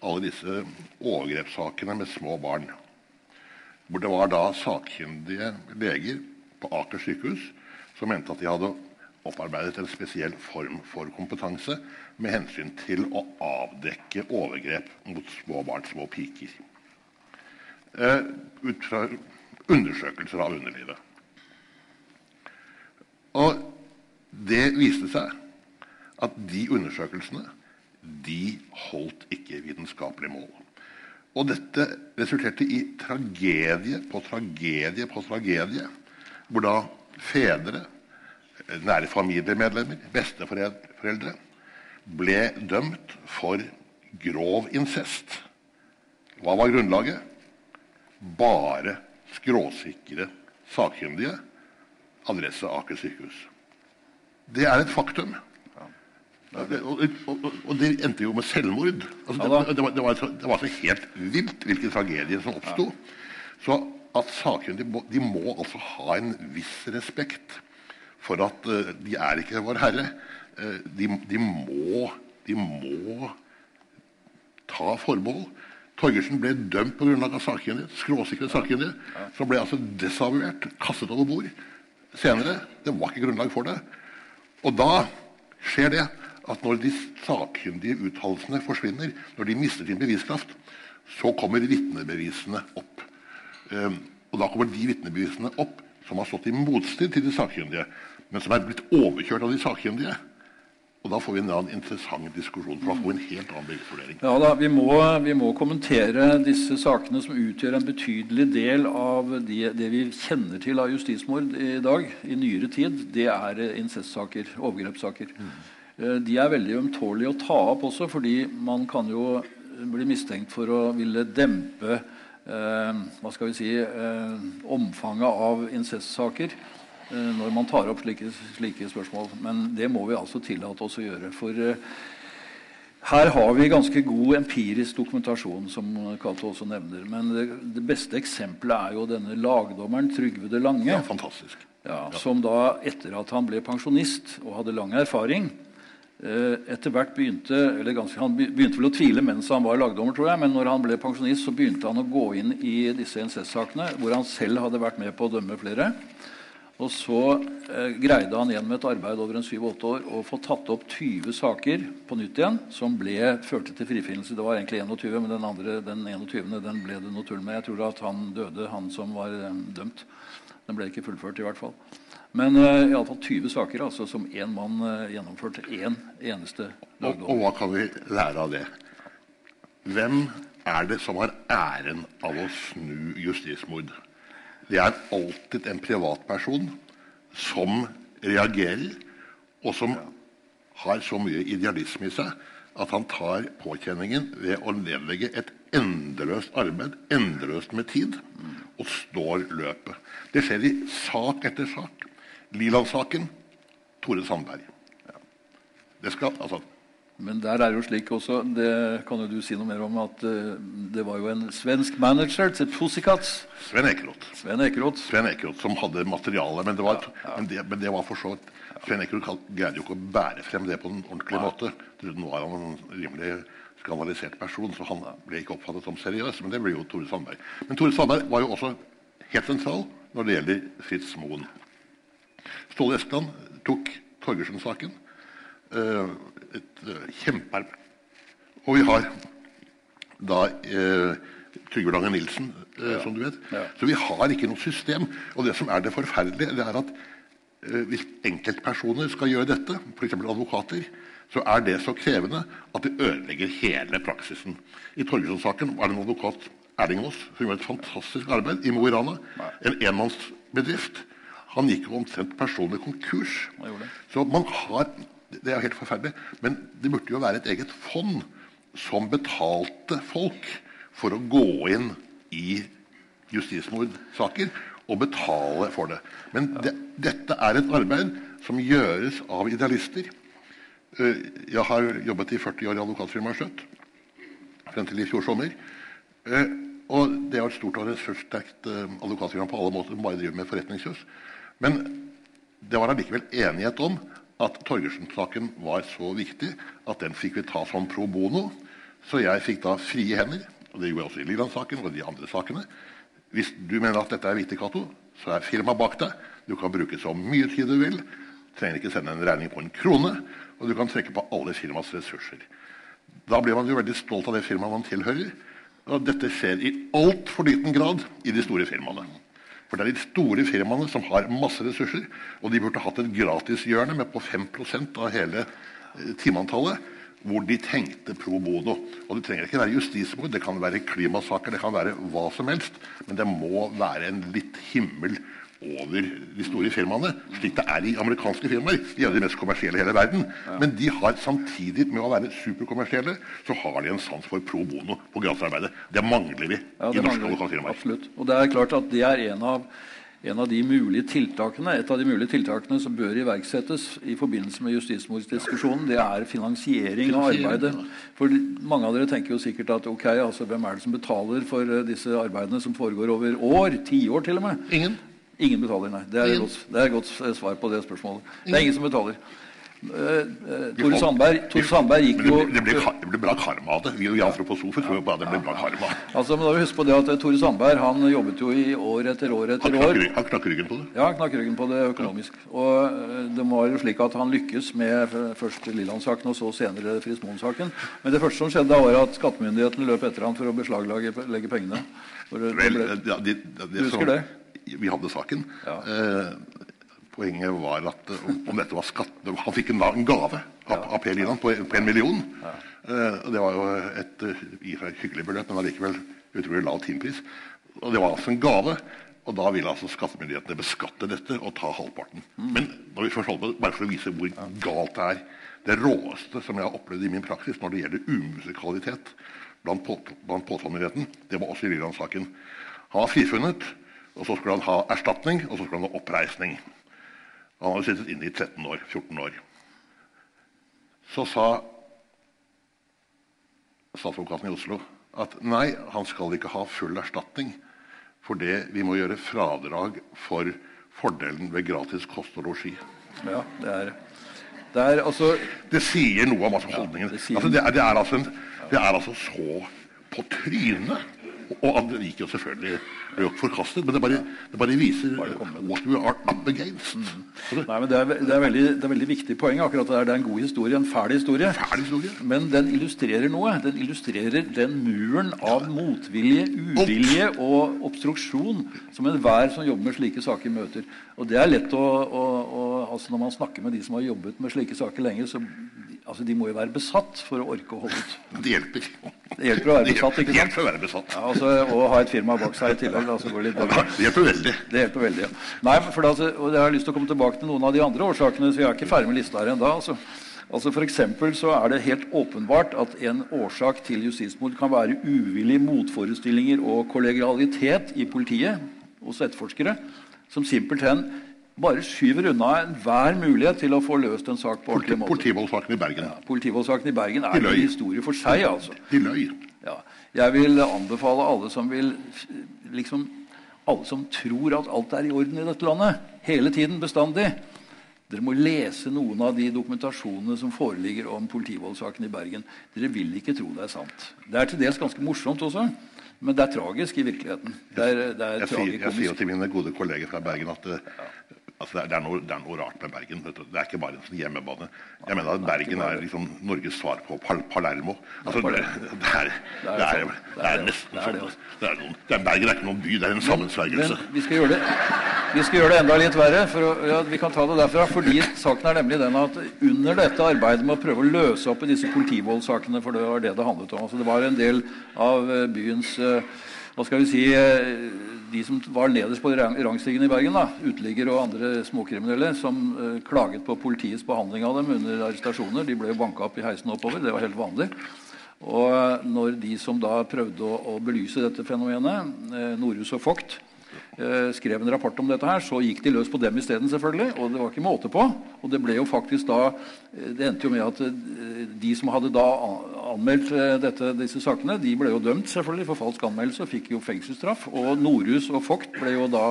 alle disse overgrepssakene med små barn. Hvor det var da sakkyndige leger på Aker sykehus som mente at de hadde opparbeidet en spesiell form for kompetanse med hensyn til å avdekke overgrep mot små barn, små piker. Eh, ut fra undersøkelser av underlivet. Og det viste seg at de undersøkelsene de holdt ikke vitenskapelig mål. Og dette resulterte i tragedie på tragedie på tragedie, hvor da fedre nære familiemedlemmer, besteforeldre, ble dømt for grov incest. Hva var grunnlaget? Bare skråsikre sakkyndige. Adresse Aker sykehus. Det er et faktum. Det, og, og, og, det endte jo med selvmord. Altså, det, det, var, det, var, det, var, så helt vilt hvilke tragedier som oppsto. Så at sakkyndige de må altså ha en viss respekt for at uh, de er ikke Vår Herre. Uh, de, de, må, de, må, ta forbehold. Torgersen ble dømt på grunnlag av sakkyndighet. Skråsikre sakkyndighet, Som ble altså desavuert, kastet over bord. senere. Det var ikke grunnlag for det. Og da skjer det at når de sakkyndige uttalelsene forsvinner, når de mister sin beviskraft, så kommer vitnebevisene opp. Um, og da kommer de vitnebevisene opp som har stått i motstrid til de sakkyndige, men som er blitt overkjørt av de sakkyndige. Og Da får vi en interessant diskusjon. for da får vi en helt annen bevisvurdering. Ja da, vi må, vi må, kommentere disse sakene som utgjør en betydelig del av de, det vi kjenner til av justismord i dag, i nyere tid. Det er incestsaker, overgrepssaker. Mm. De er veldig ømtålige å ta opp også, fordi man kan jo bli mistenkt for å ville dempe eh, hva skal vi si, eh, omfanget av incestsaker. Eh, når man tar opp slike, slike, spørsmål. Men det må vi altså tillate oss å gjøre. For uh, her har vi ganske god empirisk dokumentasjon, som Cato også nevner. Men det, det, beste eksempelet er jo denne lagdommeren Trygve de Lange. Ja, fantastisk. Ja, som da, etter at han ble pensjonist og hadde lang erfaring, uh, etter hvert begynte eller ganske, Han begynte vel å tvile mens han var lagdommer, tror jeg, men når han ble pensjonist, så begynte han å gå inn i disse incestsakene, hvor han selv hadde vært med på å dømme flere. Og så eh, greide han gjennom et arbeid over en 7-8 år å få tatt opp 20 saker på nytt igjen som ble, førte til frifinnelse. Det var egentlig 21, men den, andre, den 21. den ble det noe tull med. Jeg tror at han døde, han som var eh, dømt. Den ble ikke fullført, i hvert fall. Men uh, i alle fall 20 saker altså, som én mann uh, gjennomførte. Én eneste og, og hva kan vi lære av det? Hvem er det som har æren av å snu justismord? Det er alltid en privatperson som reagerer, og som har så mye idealisme i seg at han tar påkjenningen ved å nedlegge et endeløst arbeid, endeløst med tid, og står løpet. Det skjer i sak etter sak. Liland-saken Tore Sandberg. Ja. Det skal, altså, men der er jo slik også, det kan jo du si noe mer om, at uh, det var jo en svensk manager til Pussycats. Sven Ekeroth. Sven Ekeroth. Sven Ekeroth som hadde materialet. Men det var, ja, ja. Men det, men det var for så vidt Sven Ekeroth greide jo ikke å bære frem det på en ordentlig ja. måte. Nå var han en rimelig skandalisert person, så han ble ikke oppfattet som seriøs. Men det ble jo Tore Sandberg. Men Tore Sandberg var jo også helt sentral når det gjelder Fritz Moen. Ståle Espeland tok Torgersen-saken. Uh, et uh, kjempearbeid. Og vi har da eh, Trygve Lange Nilsen, uh, som du vet. Ja. Så vi har ikke noe system. Og det som er det forferdelige, det er at hvis enkeltpersoner skal gjøre dette, f.eks. advokater, så er det så krevende at det ødelegger hele praksisen. I Torgersen-saken var det en advokat, Erling Aas, som gjorde et fantastisk arbeid i Mo i Rana. En enmannsbedrift. Han gikk jo omtrent personlig konkurs. Så man har det er helt forferdelig. Men det burde jo være et eget fond som betalte folk for å gå inn i justismordsaker og betale for det. Men det, dette er et arbeid som gjøres av idealister. Eh, jeg har jobbet i 40 år i advokatfirmaet Skjøtt frem til i fjor sommer. Eh, og det er et stort og ressurssterkt eh, advokatfirma på alle måter som bare driver med forretningsjus. Men det var allikevel enighet om at Torgersen-saken var så viktig at den fikk vi ta som pro bono. Så jeg fikk da frie hender. og Det gjorde jeg også i Liland-saken og de andre sakene. Hvis du mener at dette er viktig, Cato, så er firmaet bak deg. Du kan bruke så mye tid du vil. Trenger ikke sende en regning på en krone. Og du kan trekke på alle firmaets ressurser. Da blir man jo veldig stolt av det firmaet man tilhører. Og dette skjer i altfor liten grad i de store firmaene. For det er de store firmaene som har masse ressurser, og de burde hatt et gratishjørne med på 5% av hele eh, timeantallet, hvor de tenkte pro bono. Og det trenger ikke være justismord, det kan være klimasaker, det kan være hva som helst. Men det må være en litt himmel over de store firmaene, slik det er i amerikanske firmaer. De er de mest kommersielle i hele verden. Men de har samtidig med å være superkommersielle, så har de en sans for pro bono på gratisarbeidet. Det mangler vi ja, det i norske advokatfirmaer. Absolutt. Og det er klart at det er en av, en av de mulige tiltakene, Et av de mulige tiltakene som bør iverksettes i forbindelse med justismordsdiskusjonen, det er finansiering av arbeidet. For Mange av dere tenker jo sikkert at ok, altså hvem er det som betaler for eh, disse arbeidene som foregår over år? Tiår til og med? Ingen. Ingen betaler, nei. Det er, godt, det er et godt svar på det spørsmålet. Det er ingen som betaler. Uh, Tore Sandberg, Tore Sandberg gikk jo det, ble, det ble bra karma av det. Vi, og antroposofer tror jo bare det ble bra karma. Altså, men da huske på det at Tore Sandberg han jobbet jo i år etter år etter han år. Han knakk ryggen på det? Ja, han knakk ryggen på det økonomisk. Og det var jo slik at han lykkes med først Lilland-saken og så senere Frismoen-saken. Men det første som skjedde, var at skattemyndighetene løp etter ham for å beslaglegge pengene. Det, Vel, det, det, du husker det? Vi hadde saken. Ja. Eh, Poenget var at eh, om dette var skatt Han fikk en, en gave av, av Per Liland på, på, en million. Uh, det var jo et uh, hyggelig beløp, men allikevel utrolig lav timepris. Og det var altså en gave. Og da ville altså skattemyndighetene beskatte dette og ta halvparten. Mm. Men når vi først holder på, bare for å vise hvor galt det er Det råeste som jeg har opplevd i min praksis når det gjelder umusikalitet blant, på, blant påtalemyndigheten, det var også i Liland-saken. Han var frifunnet, og så skulle han ha erstatning, og så skulle han ha oppreisning. Han hadde sittet inne i 13 år, 14 år. Så sa statsadvokaten i Oslo at nei, han skal ikke ha full erstatning For det, vi må gjøre fradrag for fordelen ved gratis kost og losji. Ja, det er, det er altså Det sier noe om altså, holdningen. Ja, det, sier... altså, det, er, det, er altså en, det er altså så på trynet og det gikk jo selvfølgelig ble jo forkastet, men det bare, det bare viser what we are up against. Mm. Nei, men det er, det, er veldig, det er veldig viktig poeng. akkurat Det er, det er en god historie, en fæl historie. Fæl historie. Men den illustrerer noe. Den illustrerer den muren av motvilje, uvilje og obstruksjon som enhver som jobber med slike saker, møter. Og det er lett å, å, å altså Når man snakker med de som har jobbet med slike saker lenge, så altså de må jo være besatt for å orke å holde ut. Det hjelper. Det hjelper å være besatt, ikke sant? Det hjelper å være besatt. Ja, altså, og ha et firma bak seg i tillegg. Altså, går ja, det hjelper veldig. Det hjelper veldig, ja. Nei, for altså, og Jeg har lyst til å komme tilbake til noen av de andre årsakene, så jeg er ikke ferdig med lista her ennå. Altså. Altså for så er det helt åpenbart at en årsak til justismord kan være uvillige motforestillinger og kollegialitet i politiet hos etterforskere, som simpelthen bare skyver unna enhver mulighet til å få løst en sak på ordentlig måte. Politivoldsaken i Bergen. Ja, Politivoldsaken i Bergen er en historie for seg. altså. De løy. Ja. Jeg vil anbefale alle som vil liksom, alle som tror at alt er i orden i dette landet, hele tiden, bestandig Dere må lese noen av de dokumentasjonene som foreligger om politivoldsaken i Bergen. Dere vil ikke tro det er sant. Det er til dels ganske morsomt også. Men det er tragisk i virkeligheten. Det er, det er jeg, sier, jeg sier til mine gode kolleger fra Bergen at ja. Altså det, er, det, er noe, det, er, noe, rart med Bergen. Det er ikke bare en sånn hjemmebane. Jeg mener at Bergen er liksom Norges svar på Pal Palermo. Altså, det, er, nesten sånn Bergen er ikke noen by, det er en sammensvergelse. Vi skal vi skal gjøre det enda litt verre. For, ja, vi kan ta det derfra, fordi Saken er nemlig den at under dette arbeidet med å prøve å løse opp i disse politivoldssakene, for det var det det handlet om altså Det var en del av eh, byens uh, hva skal vi si, eh, de som var nederst på rangstigen i Bergen, da, uteliggere og andre småkriminelle, som uh, klaget på politiets behandling av dem under arrestasjoner. De ble jo banka opp i heisen oppover. Det var helt vanlig. Og når de som da prøvde å, å belyse dette fenomenet, uh, Norhus og Vogt, skrev en rapport om dette, her, så gikk de løs på dem isteden. selvfølgelig, Og det var ikke måte på. Og det ble jo faktisk da, det endte jo med at de som hadde da anmeldt eh, dette, disse sakene, de ble jo dømt selvfølgelig for falsk anmeldelse og fikk jo fengselsstraff. Og Norhus og Vogt ble jo da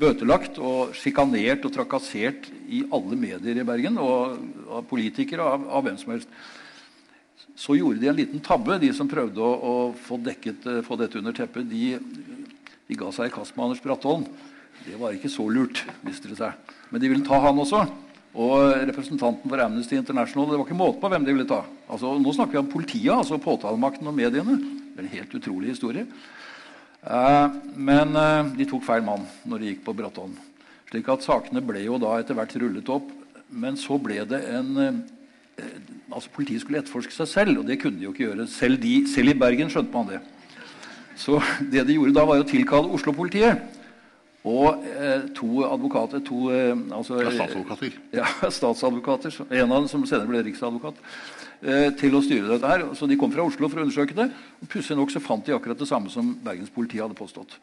bøtelagt og sjikanert og trakassert i alle medier i Bergen. Og av politikere og av, av, hvem som helst. Så gjorde de en liten tabbe, de som prøvde å, å få, dekket, eh, få, dette under teppet. De, de ga seg i kast med Anders Bratholm. Det var ikke så lurt, viste det seg. Men de ville ta han også. Og representanten for Amnesty International Det var ikke måte på hvem de ville ta. Altså, nå snakker vi om politiet, altså påtalemakten og mediene. Det er en helt utrolig historie. Eh, men eh, de tok feil mann når de gikk på Bratholm. Slik at sakene ble jo da etter hvert rullet opp. Men så ble det en eh, altså Politiet skulle etterforske seg selv, og det kunne de jo ikke gjøre. Selv, de, selv i Bergen skjønte man det. Så det de gjorde da, var å tilkalle Oslo-politiet. Og eh, to advokater to, eh, altså, Statsadvokater. Ja, statsadvokater. En av dem som senere ble riksadvokat. Eh, til å styre dette her. Så De kom fra Oslo for å undersøke det. og Pussig nok så fant de akkurat det samme som Bergens politi hadde påstått.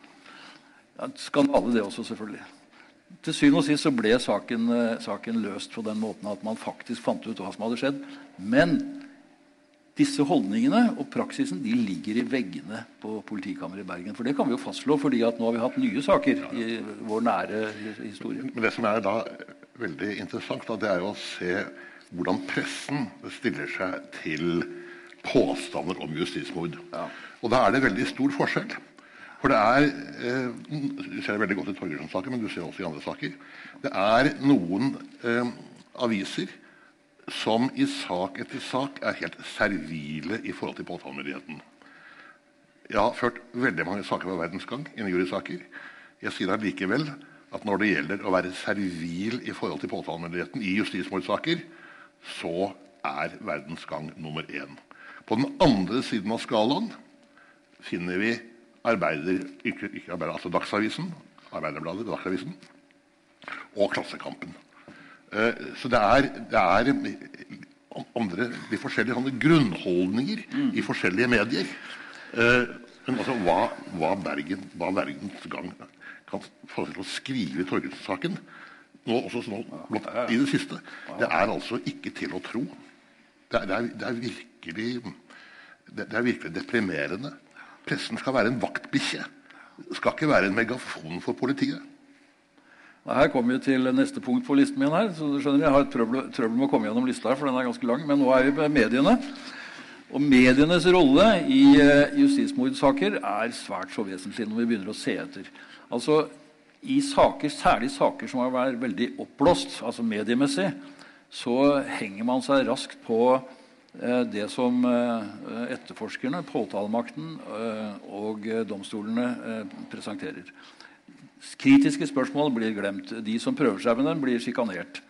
Ja, skandale, det også, selvfølgelig. Til syvende og sist så ble saken, eh, saken løst på den måten at man faktisk fant ut hva som hadde skjedd. Men disse holdningene og praksisen de ligger i veggene på politikammeret i Bergen. For det kan vi jo fastslå, fordi at nå har vi hatt nye saker i vår nære historie. Men det som er da veldig interessant, da, det er jo å se hvordan pressen stiller seg til påstander om justismord. Og da er det veldig stor forskjell. For det er eh, Du ser det veldig godt i Torgersen-saken, men du ser også i andre saker. Det er noen eh, aviser som i sak etter sak er helt servile i forhold til påtalemyndigheten. Jeg har ført veldig mange saker på verdens gang, jurysaker. Jeg sier allikevel at når det gjelder å være servil i forhold til påtalemyndigheten i justismordsaker, så er verdens gang nummer én. På den andre siden av skalaen finner vi arbeider, ikke, ikke arbeider, altså Dagsavisen, Arbeiderbladet, Dagsavisen og Klassekampen. Uh, så det er, det er andre, de forskjellige grunnholdninger mm. i forskjellige medier. Uh, men altså, hva, hva, Bergen, hva Bergens Gang kan få til å skrive i Torgersen-saken, nå også nå, i det siste, det er altså ikke til å tro. Det er, det er, det er virkelig det, er virkelig deprimerende. Pressen skal være en vaktbikkje. Skal ikke være en megafon for politiet. Her kommer vi til neste punkt på listen min. her, så du skjønner Jeg har et trøbbel, trøbbel med å komme gjennom lista, her, for den er ganske lang. Men nå er vi med mediene. Og medienes rolle i uh, justismordsaker er svært så vesentlig når vi begynner å se etter. Altså, I saker, særlig saker som har vært veldig oppblåst, altså mediemessig, så henger man seg raskt på uh, det som uh, etterforskerne, påtalemakten og domstolene presenterer. Kritiske spørsmål blir glemt. De som prøver seg med dem, blir sjikanert.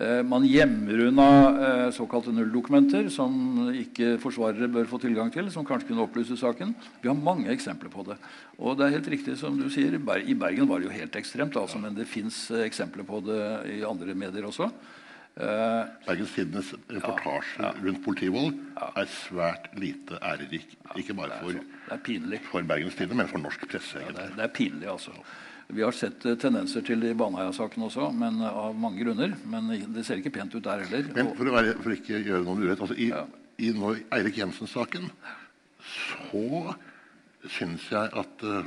Eh, man gjemmer unna eh, såkalte nulldokumenter som ikke forsvarere bør få tilgang til. som kanskje kunne opplyse saken. Vi har mange eksempler på det. Og det er helt riktig som du sier, I Bergen var det jo helt ekstremt, altså, men det fins eh, eksempler på det i andre medier også. Bergens Tidendes reportasje ja, ja. rundt politivold er svært lite ærerik. Ikke bare for, for Bergens Tidende, men for norsk presse. Det er, det, er, pinlig, altså. Vi har sett eh, tendenser til det i Baneheia-saken også, men eh, av mange grunner. Men det ser ikke pent ut der heller. Men for å, være, for ikke gjøre noen urett altså I, ja. i nå, Eirik Jensen-saken så syns jeg at uh,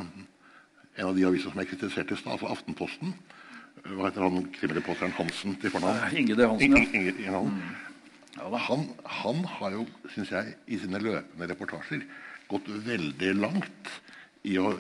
en av de avisene som jeg kritiserte i stad, altså Aftenposten Hva heter han krimreporteren Hansen til fornavn? Inge D. Hansen, ja. Inge, Inge, mm. ja han, han, har jo, syns jeg, i sine løpende reportasjer gått veldig langt i å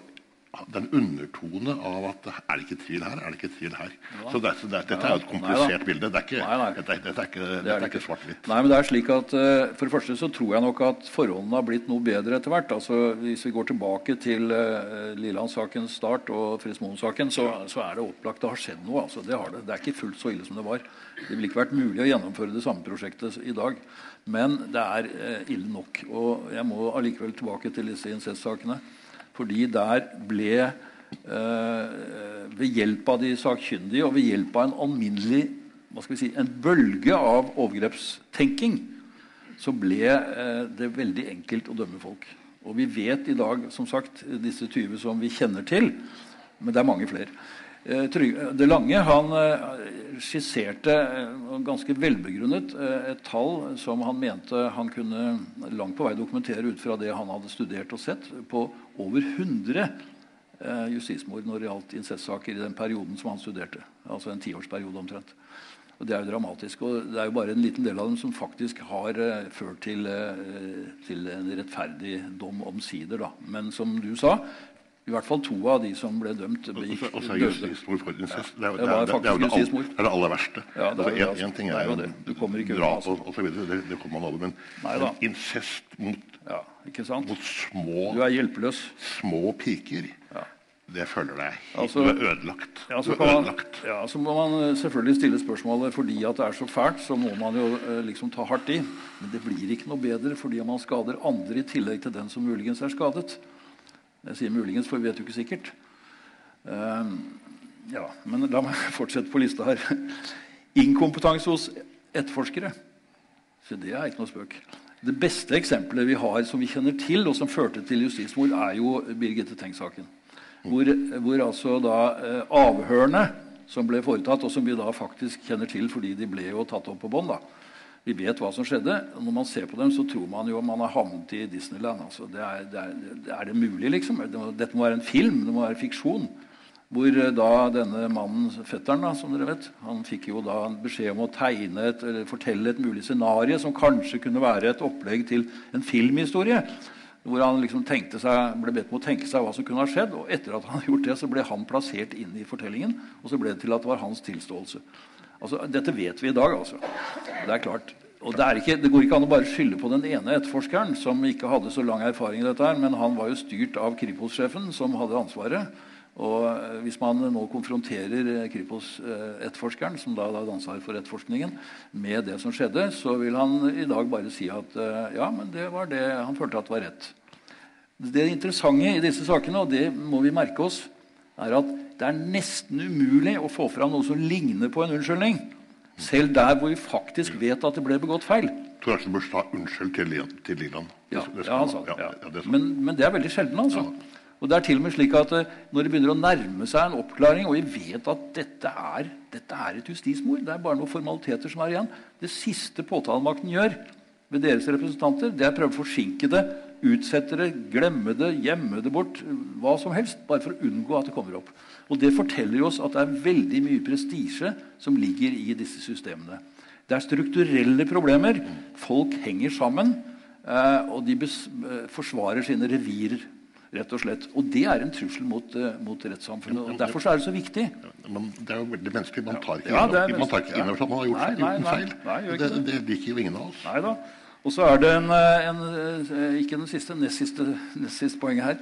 den undertone av at er det ikke tvil her, er det ikke tvil her. Ja. Så det, det, Dette er et komplisert nei, bilde. Det er ikke, nei, nei. Dette, dette, er ikke, det er ikke svart-hvitt. Nei, men det er slik at uh, For det første så tror jeg nok at forholdene har blitt noe bedre etter hvert. Altså, hvis vi går tilbake til uh, Liland-sakens start og Frismoen-saken, så, så, er det opplagt det har skjedd noe. Altså, det, har det. det er ikke fullt så ille som det var. Det ville ikke vært mulig å gjennomføre det samme prosjektet i dag. Men det er uh, ille nok. Og jeg må allikevel tilbake til disse incestsakene. Fordi der ble eh, ved hjelp av de sakkyndige og ved hjelp av en alminnelig hva skal vi si, en bølge av overgrepstenking så ble eh, det veldig enkelt å dømme folk. Og vi vet i dag som sagt, disse 20 som vi kjenner til, men det er mange flere. Eh, det Lange han eh, skisserte eh, ganske velbegrunnet et tall som han mente han kunne langt på vei dokumentere ut fra det han hadde studert og sett, på over 100 justismord når det gjaldt incestsaker i den perioden som han studerte. Altså en tiårsperiode omtrent. Og Det er jo dramatisk. og Det er jo bare en liten del av dem som faktisk har ført til, til, en rettferdig dom omsider. Da. Men som du sa, i hvert fall to av de som ble dømt, begikk altså, justismord for incest. Det, er, det, er, det, er, det, er det aller verste. Ja, det er, altså, en, en ting er jo drap og, og så videre, det, det kommer man over, men, men incest mot, ja, mot små er. Små piker. Ja. Det føler deg altså, Du er ødelagt. Ja, så, kan man, ja, så må man eh, selvfølgelig stille spørsmålet fordi at det er så fælt, så må man jo eh, liksom ta hardt i. Men det blir ikke noe bedre fordi man skader andre i tillegg til den som muligens er skadet. Jeg sier muligens, for vi vet jo ikke sikkert. Uh, ja, Men la meg fortsette på lista her. Inkompetanse hos etterforskere. Så det er ikke noe spøk. Det beste eksempelet vi har som vi kjenner til, og som førte til justismord, er jo Birgitte Tengs-saken. Hvor, hvor, altså da eh, avhørene som ble foretatt, og som vi da faktisk kjenner til fordi de ble jo tatt opp på bånd, vi vet hva som skjedde. Når man ser på dem, så tror man jo man har havnet i Disneyland. Altså, det er, det er, er, det mulig, liksom? Dette må være en film. Det må være fiksjon. Hvor eh, da denne mannen, fetteren, da, som dere vet, han fikk jo da en beskjed om å tegne et, eller fortelle et mulig scenario som kanskje kunne være et opplegg til en filmhistorie. Hvor han liksom seg, ble bedt om å tenke seg hva som kunne ha skjedd. Og etter at han hadde gjort det, så ble han plassert inn i fortellingen. Og så ble det til at det var hans tilståelse. Altså, dette vet vi i dag, altså. Det er klart. Og det, ikke, det, går ikke an å bare skylde på den ene etterforskeren, som ikke hadde så lang erfaring i dette, her, men han var jo styrt av Kripos-sjefen, som hadde ansvaret. Og eh, Hvis man nå konfronterer eh, Kripos-etterforskeren, som da hadde ansvar for etterforskningen, med det som skjedde, så vil han i dag bare si at eh, ja, men det var det han følte at var rett. Det interessante i disse sakene, og det må vi merke oss, er at det er nesten umulig å få fram noe som ligner på en unnskyldning. Selv der hvor vi faktisk vet at det ble begått feil. Tor du bør sa unnskyld til, til Liland. Ja, ja, altså, ja. Men, men, det er veldig sjelden. altså. Og det er til og med slik at uh, Når det begynner å nærme seg en oppklaring, og vi vet at dette er, dette er et justismord, det er bare noen formaliteter som er igjen Det siste påtalemakten gjør ved deres representanter, det er å prøve å forsinke det, utsette det, glemme det, gjemme det bort. Hva som helst, bare for å unngå at det kommer opp. Og Det forteller oss at det er veldig mye prestisje som ligger i disse systemene. Det er strukturelle problemer. Folk henger sammen, uh, og de uh, forsvarer sine revirer rett og slett. Og det er en trussel mot, uh, mot rettssamfunnet. og Derfor er det så viktig. Men det er jo veldig menneskelig. Man tar ikke ja, inn over seg at man har gjort nei, nei, nei, feil. Nei, det, det, liker jo ingen av oss. Neida. Og så er det en, eh, en, eh, ikke den siste, nest siste, nest siste poenget her,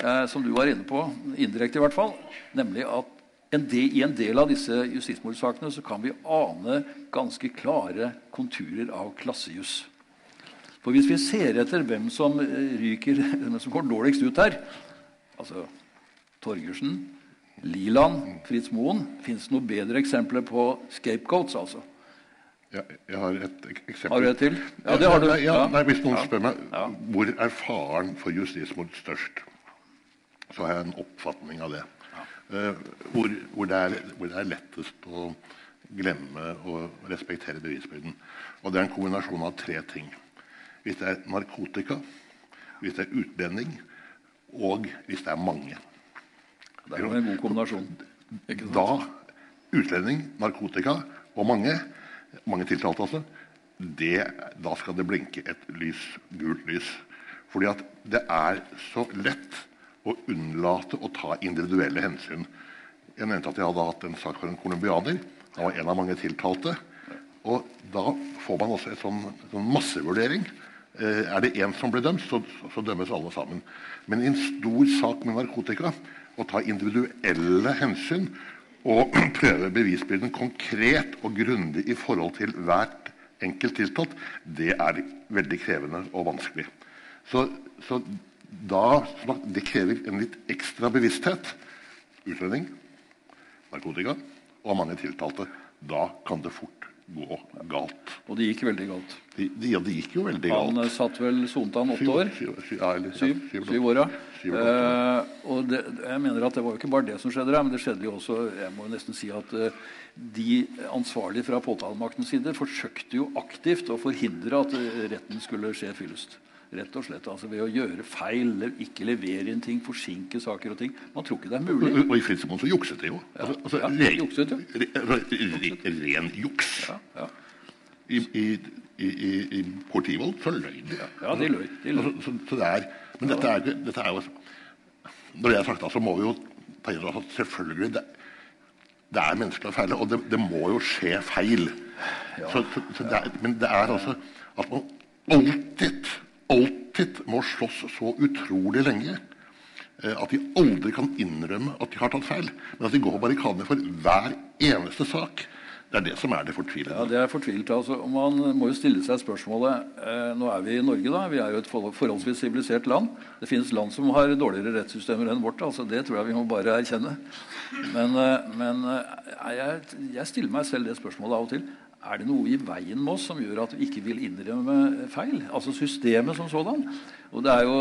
eh, som du var inne på, indirekte i hvert fall, nemlig at en del, i en del av disse justismordsakene så kan vi ane ganske klare konturer av klassejuss. For hvis vi ser etter hvem som eh, ryker, hvem som går dårligst ut her Altså Torgersen, Liland, Fritz Moen Fins det noen bedre eksempler på scapegoats? altså? Ja, jeg har et eksempel. Har du et til? Ja, det har du. Ja, nei, hvis noen spør meg hvor er faren for justismord størst, så har jeg en oppfatning av det. Uh, hvor, hvor, det er, hvor, det er, lettest å glemme og respektere bevisbyrden. Og det er en kombinasjon av tre ting hvis det er narkotika, hvis det er utlending, og hvis det er mange. Det er jo en god kombinasjon. Da utlending, narkotika og mange, mange tiltalte altså, det, da skal det blinke et lys, gult lys. Fordi at det er så lett å unnlate å ta individuelle hensyn. Jeg nevnte at jeg hadde hatt en sak for en colombianer. Han var en av mange tiltalte. Og da får man også en sånn, sånn massevurdering Eh, er det én som blir dømt, så, så, dømmes alle sammen. Men i en stor sak med narkotika å ta individuelle hensyn og prøve bevisbyrden konkret og grundig i forhold til hvert enkelt tiltalt, det er veldig krevende og vanskelig. Så, så da, det krever en litt ekstra bevissthet. Utredning, narkotika og mange tiltalte. Da kan det fort gå galt. Og det gikk veldig galt. De, de, ja, det gikk jo veldig galt. Han satt vel sonte han åtte år? Syv, syv, ja, eller, syv, syv, syv år, ja. Eh, og det, jeg mener at det var jo ikke bare det som skjedde der, men det skjedde jo også jeg må jo nesten si at uh, de ansvarlige fra påtalemaktens side forsøkte jo aktivt å forhindre at uh, retten skulle skje fyllest. Rett og slett, altså Ved å gjøre feil, ikke levere inn ting, forsinke saker og ting. Man tror ikke det er mulig. Og, i Fritzemoen så jukset det jo. Altså, altså, ja, re, jukset, re, ren juks. Ja, ja. I, i, i, i Portivold, så løy de. Ja, de løy. De løy. Så, så, så det er, men dette er, dette er, jo Når det er sagt, så må vi jo ta inn at selvfølgelig det, det er menneskelig å feile, og det, det, må jo skje feil. Så, så det er, men det er altså at man alltid alltid må slåss så utrolig lenge eh, at de aldri kan innrømme at de har tatt feil. Men at de går på barrikadene for hver eneste sak. Det er det som er det fortvilende. Ja, det er fortvilt. Altså, man må jo stille seg spørsmålet eh, Nå er vi i Norge, da. Vi er jo et forholdsvis sivilisert land. Det finnes land som har dårligere rettssystemer enn vårt. altså Det tror jeg vi må bare erkjenne. Men, eh, men eh, jeg, jeg, stiller meg selv det spørsmålet av og til. Er det noe i veien med oss som gjør at vi ikke vil innrømme feil? Altså systemet som sådan. Og det er jo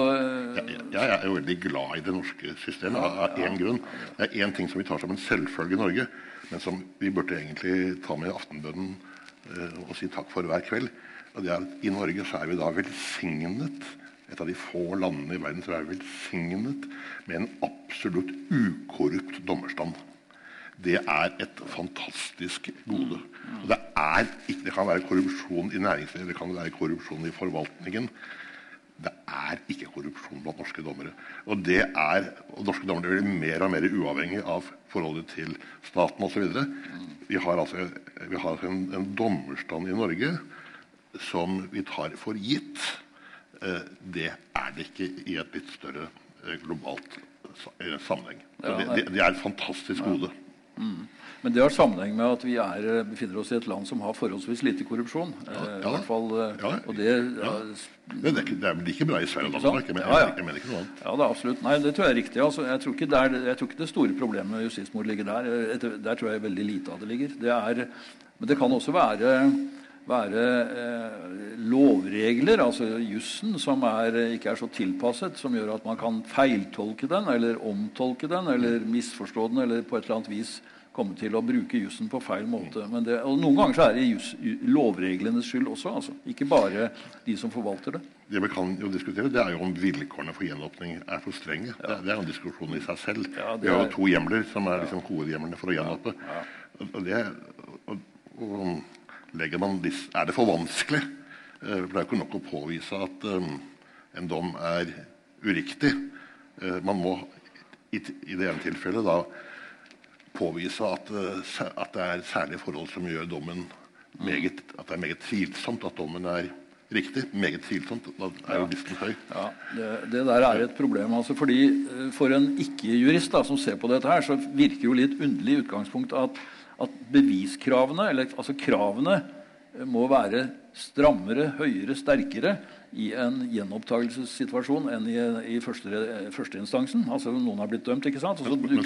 jeg, jeg er jo veldig glad i det norske systemet av én grunn. Det er én ting som vi tar som en selvfølge i Norge, men som vi burde egentlig ta med i aftenbønnen uh, og si takk for hver kveld. Og det er at I Norge så er vi da velsignet et av de få landene i verden som er velsignet med en absolutt ukorrupt dommerstand. Det er et fantastisk gode. Og det, er ikke, det kan være korrupsjon i næringslivet, det kan være korrupsjon i forvaltningen. Det er ikke korrupsjon blant norske dommere. Og, det er, og norske dommere blir mer og mer uavhengig av forholdet til staten osv. Vi har altså, vi har en, en, dommerstand i Norge som vi tar for gitt. Eh, det er det ikke i et litt større eh, globalt eh, sammenheng. Det, det, det er et fantastisk gode. Mm. Men det har sammenheng med at vi er, eh, befinner oss i et land som har forholdsvis lite korrupsjon. Ja, ja. I hvert fall, eh, og det, ja. det, er, det er like bra i Sverige og Danmark. Jeg, mener, ikke noe annet. Ja, det er absolutt. Nei, det tror jeg er riktig. Altså, jeg, tror ikke der, jeg tror ikke det store problemet med justismord ligger der. Der tror jeg veldig lite av det ligger. Det er, men det kan også være være eh, lovregler, altså jussen, som er, ikke er så tilpasset, som gjør at man kan feiltolke den, eller omtolke den, eller misforstå den, eller på et eller annet vis komme til å bruke jussen på feil måte. Det, og Noen ganger så er det just, lovreglenes skyld også. Altså. Ikke bare de som forvalter det. Det vi kan jo diskutere, det er jo om vilkårene for gjenåpning er for strenge. Ja. Det, det, er en diskusjon i seg selv. Ja, vi har jo to hjemler som er liksom hovedhjemlene for å gjenåpne. Ja. Og, det, og, og, man, er det for vanskelig? Eh, for det er jo ikke nok å påvise at um, en dom er uriktig. Uh, man må i, i det ene tilfellet da påvise at, eh, at, det er særlige forhold som gjør dommen meget, at det er meget tvilsomt at dommen er riktig. Meget tvilsomt. Da er jo listen høy. Ja, det, det, der er et problem. Altså fordi eh, For en ikke-jurist som ser på dette, her, så virker jo litt underlig i utgangspunktet at, at beviskravene, eller altså kravene, eh, må være strammere, høyere, sterkere i en gjenopptakelsessituasjon enn i, i første, førsteinstansen. Altså noen har blitt dømt, ikke sant? Men, men,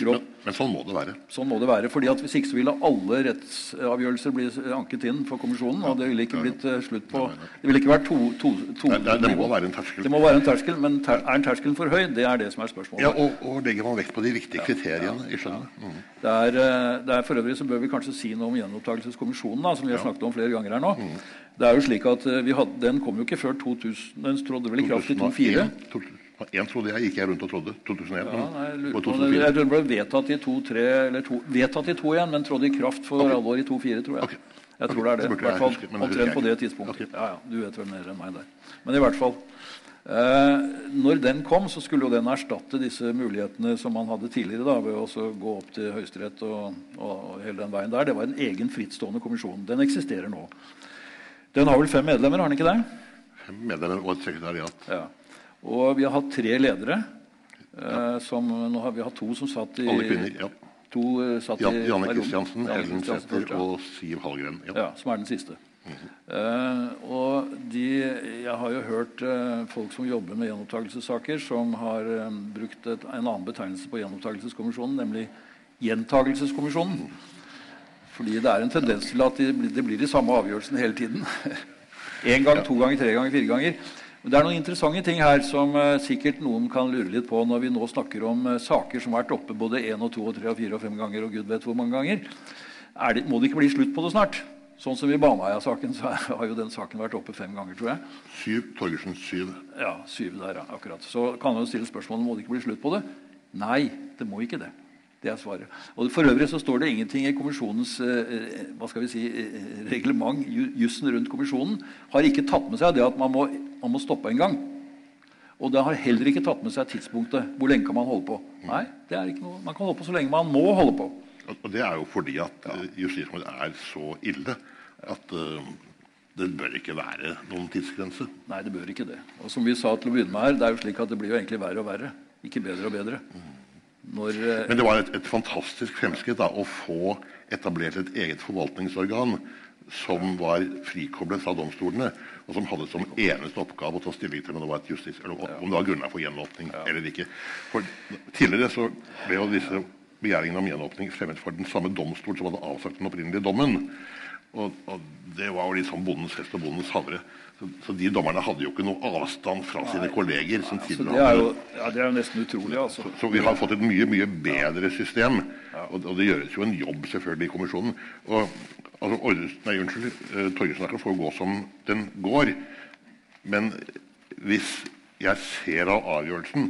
men, sånn må det være. Sånn må det være, fordi at Hvis ikke så ville alle rettsavgjørelser bli anket inn for kommisjonen. og Det ville ikke blitt uh, slutt på Det ville ikke vært to, to, to det, det, det, må være en terskel. Det må være en terskel, Men ter, er en terskel for høy? Det er det som er spørsmålet. Ja, Og, og legger man vekt på de riktige kriteriene i? Ja. Mm. Det, er, eh, det er, For øvrig så bør vi kanskje si noe om gjenopptakelseskommisjonen, da, som vi har snakket om flere ganger her nå. Mm. Det er jo slik at eh, hadde, Den kom jo ikke før 2000. Den trådte vel i kraft i 2004. 2001 trodde jeg, gikk jeg rundt og trodde. 2001. Ja, nei, jeg, på, jeg tror den ble vedtatt i 2003, eller to, vedtatt i 2001, men trådte i kraft for okay. alvor i 2004, tror jeg. Okay. Jeg tror det er det. I hvert fall omtrent på det tidspunktet. Ja, ja, Du vet vel mer enn meg der. Men i hvert fall. Eh, når den kom, så skulle jo den erstatte disse mulighetene som man hadde tidligere da, ved å gå opp til Høyesterett og, og, og hele den veien der. Det var en egen frittstående kommisjon. Den eksisterer nå. Den har vel fem medlemmer, har den ikke det? Fem medlemmer og et sekretariat. Ja. Og vi har hatt tre ledere. Ja. Eh, som, nå har vi hatt to som satt i Alle kvinner, ja. To uh, satt Jan, Janne Kristiansen, Ellen Sæther og Siv Hallgren. Ja. ja. Som er den siste. Mm -hmm. uh, og de, jeg har jo hørt uh, folk som jobber med gjenopptakelsessaker, som har brukt et, en annen betegnelse på gjenopptakelseskommisjonen, nemlig Gjentagelseskommisjonen. Mm. Fordi det er en tendens til at det blir de samme avgjørelsene hele tiden. Én gang, to ganger, tre ganger, fire ganger. Men det er noen interessante ting her som uh, sikkert noen kan lure litt på når vi nå snakker om uh, saker som har vært oppe både én og to og tre og fire og fem ganger. og Gud vet hvor mange ganger. Det, må det ikke bli slutt på det snart? Sånn som i Baneheia-saken, så har jo den saken vært oppe fem ganger, tror jeg. Syv. Torgersen syv. Ja, syv der, ja, akkurat. Så kan man jo stille spørsmålet må det ikke bli slutt på det. Nei, det må ikke det. Det er svaret. Og For øvrig så står det ingenting i kommisjonens eh, eh, hva skal vi si, eh, reglement. Jussen rundt kommisjonen har ikke tatt med seg det at man må, man må stoppe en gang. Og det har heller ikke tatt med seg tidspunktet. Hvor lenge kan man holde på? Nei, det er ikke noe. Man kan holde på så lenge man må holde på. Og Det er jo fordi at ja. er så ille at uh, det bør ikke være noen tidsgrense. Nei, det bør ikke det. Og som vi sa til å begynne med her, det er jo slik at det blir jo egentlig verre og verre. Ikke bedre og bedre. Mm. Når, eh, Men det var et, et fantastisk fremskritt da, å få etablert et eget forvaltningsorgan som var frikoblet fra domstolene, og som hadde som eneste oppgave å ta stilling til om det var, justis, eller om det var grunnlag for gjenåpning ja. eller ikke. For Tidligere så ble jo disse begjæringene om gjenåpning fremmet for den samme domstol som hadde avsagt den opprinnelige dommen. Og, og Det var jo liksom bondens hest og bondens havre. Så, så, de dommerne hadde jo ikke noe avstand fra sine kolleger. som altså, det, er jo, ja, det er jo nesten utrolig. altså. Så, så, vi har fått et mye mye bedre system. Og, og, det gjøres jo en jobb selvfølgelig i kommisjonen. Og, altså, ordres, nei, unnskyld, uh, Torgersen får gå som den går. Men hvis jeg ser av avgjørelsen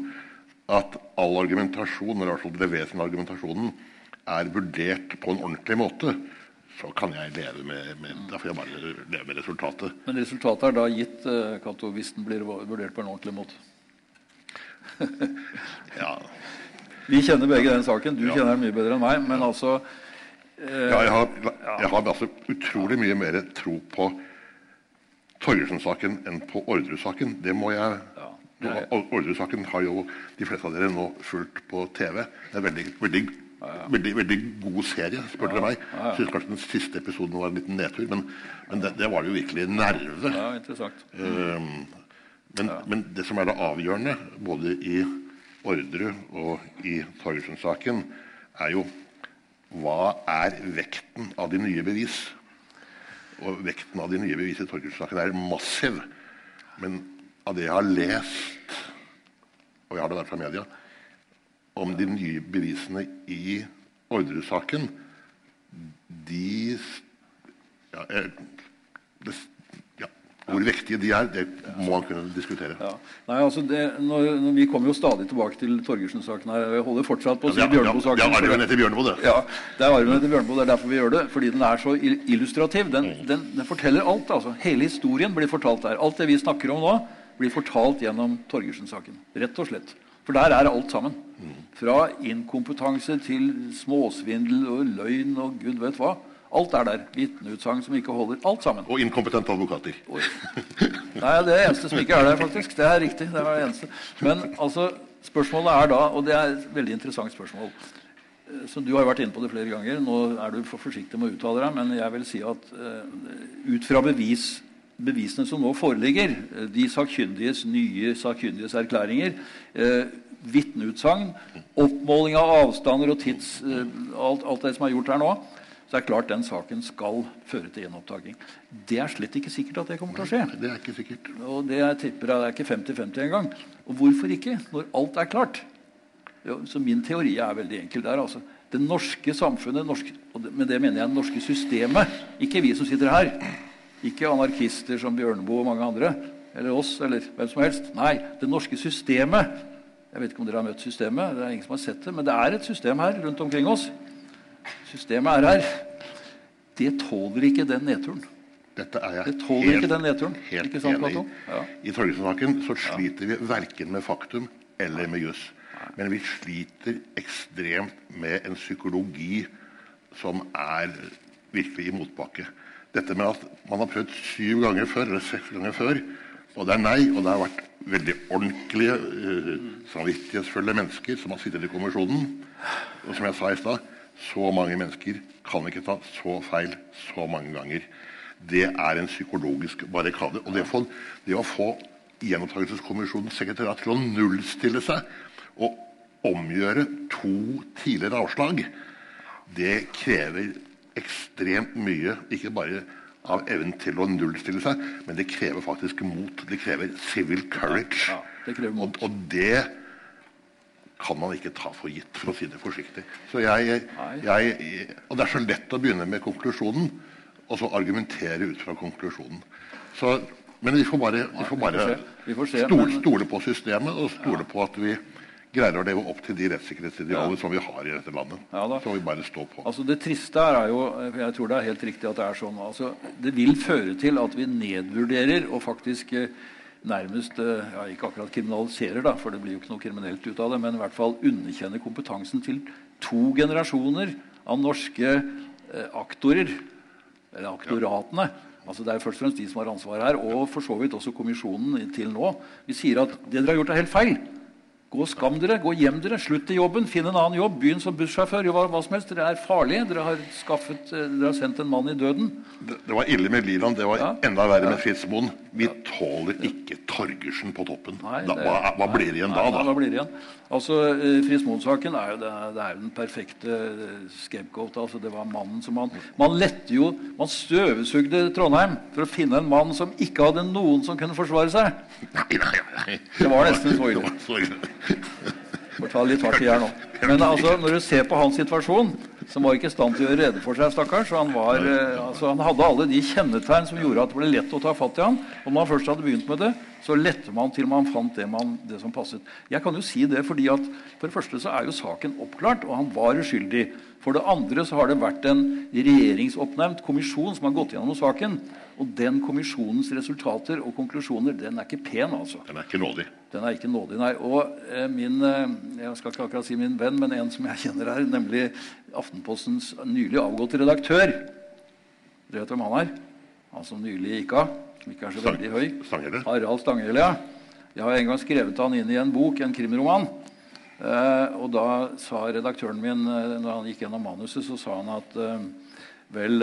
at all argumentasjon, eller altså argumentasjonen, er vurdert på en ordentlig måte, så kan jeg leve med, med Da får jeg bare leve med resultatet. Men resultatet er da gitt eh, Cato, hvis den blir vurdert på en ordentlig måte? ja. Vi kjenner begge den saken. Du ja. kjenner den mye bedre enn meg. Men altså eh, ja, jeg har, jeg har altså utrolig mye mer tro på Torgersen-saken enn på Orderud-saken. Det må jeg ja, Orderud-saken har jo de fleste av dere nå fulgt på TV. Det er veldig, veldig. Veldig, veldig god serie, spør dere meg. Jeg syns kanskje den siste episoden var en liten nedtur, men, men det, det, var jo virkelig nerve. Ja, interessant. Um, men, men, det som er det avgjørende, både i Ordre og i Torgersen-saken, er jo hva er vekten av de nye bevis? Og vekten av de nye bevis i Torgersen-saken er massiv. Men av det jeg har lest, og jeg har det vært fra media, om de nye bevisene i Orderud-saken De ja, det, ja, Hvor vektige de er, det må man kunne diskutere. Ja. Nei, altså det, når, når vi kommer jo stadig tilbake til Torgersen-saken. her, Jeg holder fortsatt på å si Bjørneboe-saken. Det er arven etter Bjørneboe, det. Ja, det er arven etter Bjørneboe, det er derfor vi gjør det. Fordi den er så illustrativ. Den, den, den forteller alt. altså. Hele historien blir fortalt der. Alt det vi snakker om nå, blir fortalt gjennom Torgersen-saken. Rett og slett. For der er alt sammen. Fra inkompetanse til småsvindel og løgn og gud vet hva. Alt er der. Vitneutsagn som ikke holder. Alt sammen. Og inkompetente advokater. Nei, det er det eneste som ikke er der, faktisk. Det er riktig. det er det eneste. Men altså, spørsmålet er da, og det er et veldig interessant spørsmål så Du har vært inne på det flere ganger. Nå er du for forsiktig med å uttale deg, men jeg vil si at uh, ut fra bevis bevisene som nå foreligger, eh, de sakkyndiges nye sakkyndiges erklæringer, eh, vitneutsagn, oppmåling av avstander og tids eh, alt, alt, det som er gjort her nå, så er det klart den saken skal føre til gjenopptaking. Det er slett ikke sikkert at det kommer til å skje. Det er ikke sikkert. Og det jeg tipper er ikke 50-50 engang. Og hvorfor ikke, når alt er klart? Jo, så min teori er veldig enkel der. altså. Det norske samfunnet, norske, og med det mener jeg det norske systemet, ikke vi som sitter her. Ikke anarkister som Bjørneboe og mange andre. Eller oss, eller hvem som helst. Nei, det norske systemet. Jeg vet ikke om dere har møtt systemet. det er ingen som har sett det, Men det er et system her rundt omkring oss. Systemet er her. Det tåler ikke den nedturen. Dette er jeg det tåler helt, ikke den nedturen. helt sant, enig i. Ja. I Torgersen-saken så sliter vi verken med faktum eller med juss. Men vi sliter ekstremt med en psykologi som er virkelig i motbakke dette med at man har prøvd syv ganger før, eller seks ganger før, og det er nei, og det har vært veldig ordentlige, uh, samvittighetsfulle mennesker som har sittet i kommisjonen. Og som jeg sa i stad, så mange mennesker kan ikke ta så feil så mange ganger. Det er en psykologisk barrikade. Og det å få, det å få Gjenopptakelseskommisjonens sekretariat til å nullstille seg og omgjøre to tidligere avslag, det krever ekstremt mye, ikke bare av evnen til å nullstille seg, men det krever faktisk mot. Det krever civil courage. Ja, ja, det krever mot. Og, og, det kan man ikke ta for gitt, for å si det forsiktig. Jeg, jeg, og det er så lett å begynne med konklusjonen, og så argumentere ut fra konklusjonen. Så, men vi får bare, vi får bare vi får se, stole, stole, på systemet og stole på at vi greier å leve opp til de rettssikkerhetsidealene ja. som vi har i dette landet. Ja, som vi bare står på. Altså Det triste her er jo Jeg tror det er helt riktig at det er sånn. Altså, det vil føre til at vi nedvurderer og faktisk eh, nærmest eh, ja, Ikke akkurat kriminaliserer, da, for det blir jo ikke noe kriminelt ut av det, men i hvert fall underkjenner kompetansen til to generasjoner av norske eh, aktorer. Eller aktoratene. Altså Det er først og fremst de som har ansvaret her, og for så vidt også kommisjonen til nå. Vi sier at det dere har gjort, er helt feil. Gå og skam dere, gå hjem dere, slutt i jobben, finn en annen jobb. Begynn som bussjåfør. Hva, hva som helst. Dere er farlige. Dere har, skaffet, eh, dere har sendt en mann i døden. Det, det var ille med Liland. Det var ja. enda verre ja. med Fitzmoen. Vi ja. tåler ikke Torgersen på toppen. Nei, da, hva, hva, blir det igjen da? da? Hva blir det igjen? Altså, eh, Frismoen-saken er jo det, det er den perfekte eh, scapegoat. Altså, det var mannen som man Man lette jo Man støvsugde Trondheim for å finne en mann som ikke hadde noen som kunne forsvare seg. Nei, nei, nei. Det var nesten så ille. Får ta litt hardt i her nå. Men altså, når du ser på hans situasjon, som var ikke i stand til å gjøre rede for seg, stakkars. Han, var, eh, altså, han hadde alle de kjennetegn som gjorde at det ble lett å ta fatt i han. Og når han først hadde begynt med det, så lette man til man fant det, man, det som passet. Jeg kan jo si det fordi at For det første så er jo saken oppklart, og han var uskyldig. For det andre så har det vært en regjeringsoppnevnt kommisjon som har gått gjennom saken. Og den kommisjonens resultater og konklusjoner den er ikke pen. altså. Den er ikke nådig. Den er ikke nådig, nei. Og eh, min eh, jeg skal ikke akkurat si min venn, men en som jeg kjenner her, nemlig Aftenpostens nylig avgåtte redaktør. Dere vet hvem han er? Han som nylig gikk av. Som ikke er så veldig høy. Stangele. Harald Stanghelle, ja. Jeg har en gang skrevet han inn i en bok, en krimroman. Eh, og da sa redaktøren min, når han gikk gjennom manuset, så sa han at eh, vel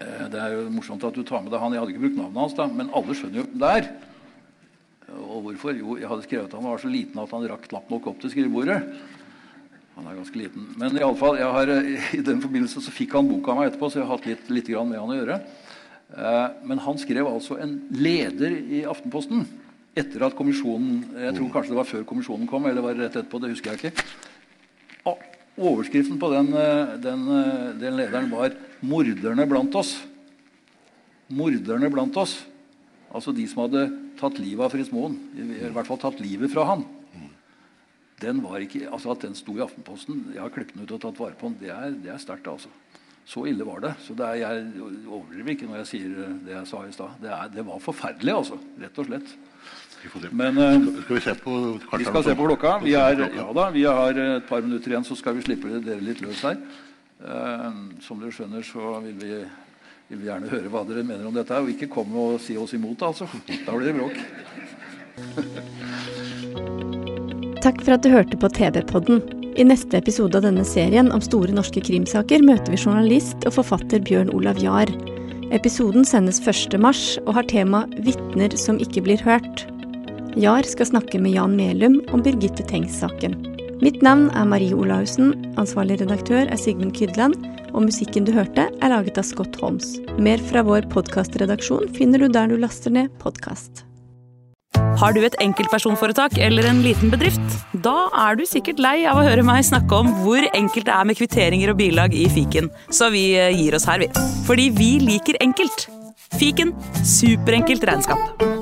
Det er jo morsomt at du tar med deg han. Jeg hadde ikke brukt navnet hans, da, men alle skjønner jo hvem det er. Og hvorfor? Jo, jeg hadde skrevet at han var så liten at han rakk knapt nok opp til skrivebordet. Han er ganske liten. Men i, alle fall, har, eh, i den forbindelse så fikk han boka av meg etterpå, så jeg har hatt litt, litt med han å gjøre. Eh, Men han skrev altså en leder i Aftenposten etter at kommisjonen Jeg tror kanskje det var før kommisjonen kom, eller var rett etterpå. det husker jeg ikke. Overskriften på den, eh, den, den lederen var 'Morderne blant oss'. Morderne blant oss. Altså de som hadde tatt livet av Fritz Moen. I, I hvert fall tatt livet fra han. Den var ikke, altså At den sto i Aftenposten Jeg har klippet den ut og tatt vare på den. Det er, det er sterkt. altså. Så ille var det. Så det er, Jeg overdriver ikke når jeg sier eh, det jeg sa i stad. Det, det var forferdelig, altså. Rett og slett. Men uh, Skal vi se på vi skal se på klokka. Vi, er, ja da, vi har et par minutter igjen, så skal vi slippe dere litt løs her. Uh, som dere skjønner, så vil vi, vil gjerne høre hva dere mener om dette. Og ikke komme og si oss imot, altså. Da blir det bråk. Takk for at du hørte på TV-podden. I neste episode av denne serien om store norske krimsaker møter vi journalist og forfatter Bjørn Olav Jahr. Episoden sendes 1. mars og har tema 'Vitner som ikke blir hørt'. Jahr skal snakke med Jan Melum om Birgitte Tengs-saken. Mitt navn er Marie Olaussen, ansvarlig redaktør er Sigmund Kydland, og musikken du hørte er laget av Scott Holmes. Mer fra vår podkastredaksjon finner du der du laster ned podkast. Har du et enkeltpersonforetak eller en liten bedrift? Da er du sikkert lei av å høre meg snakke om hvor enkelt det er med kvitteringer og bilag i fiken, så vi eh, gir oss her, vi. Fordi vi liker enkelt. Fiken superenkelt regnskap.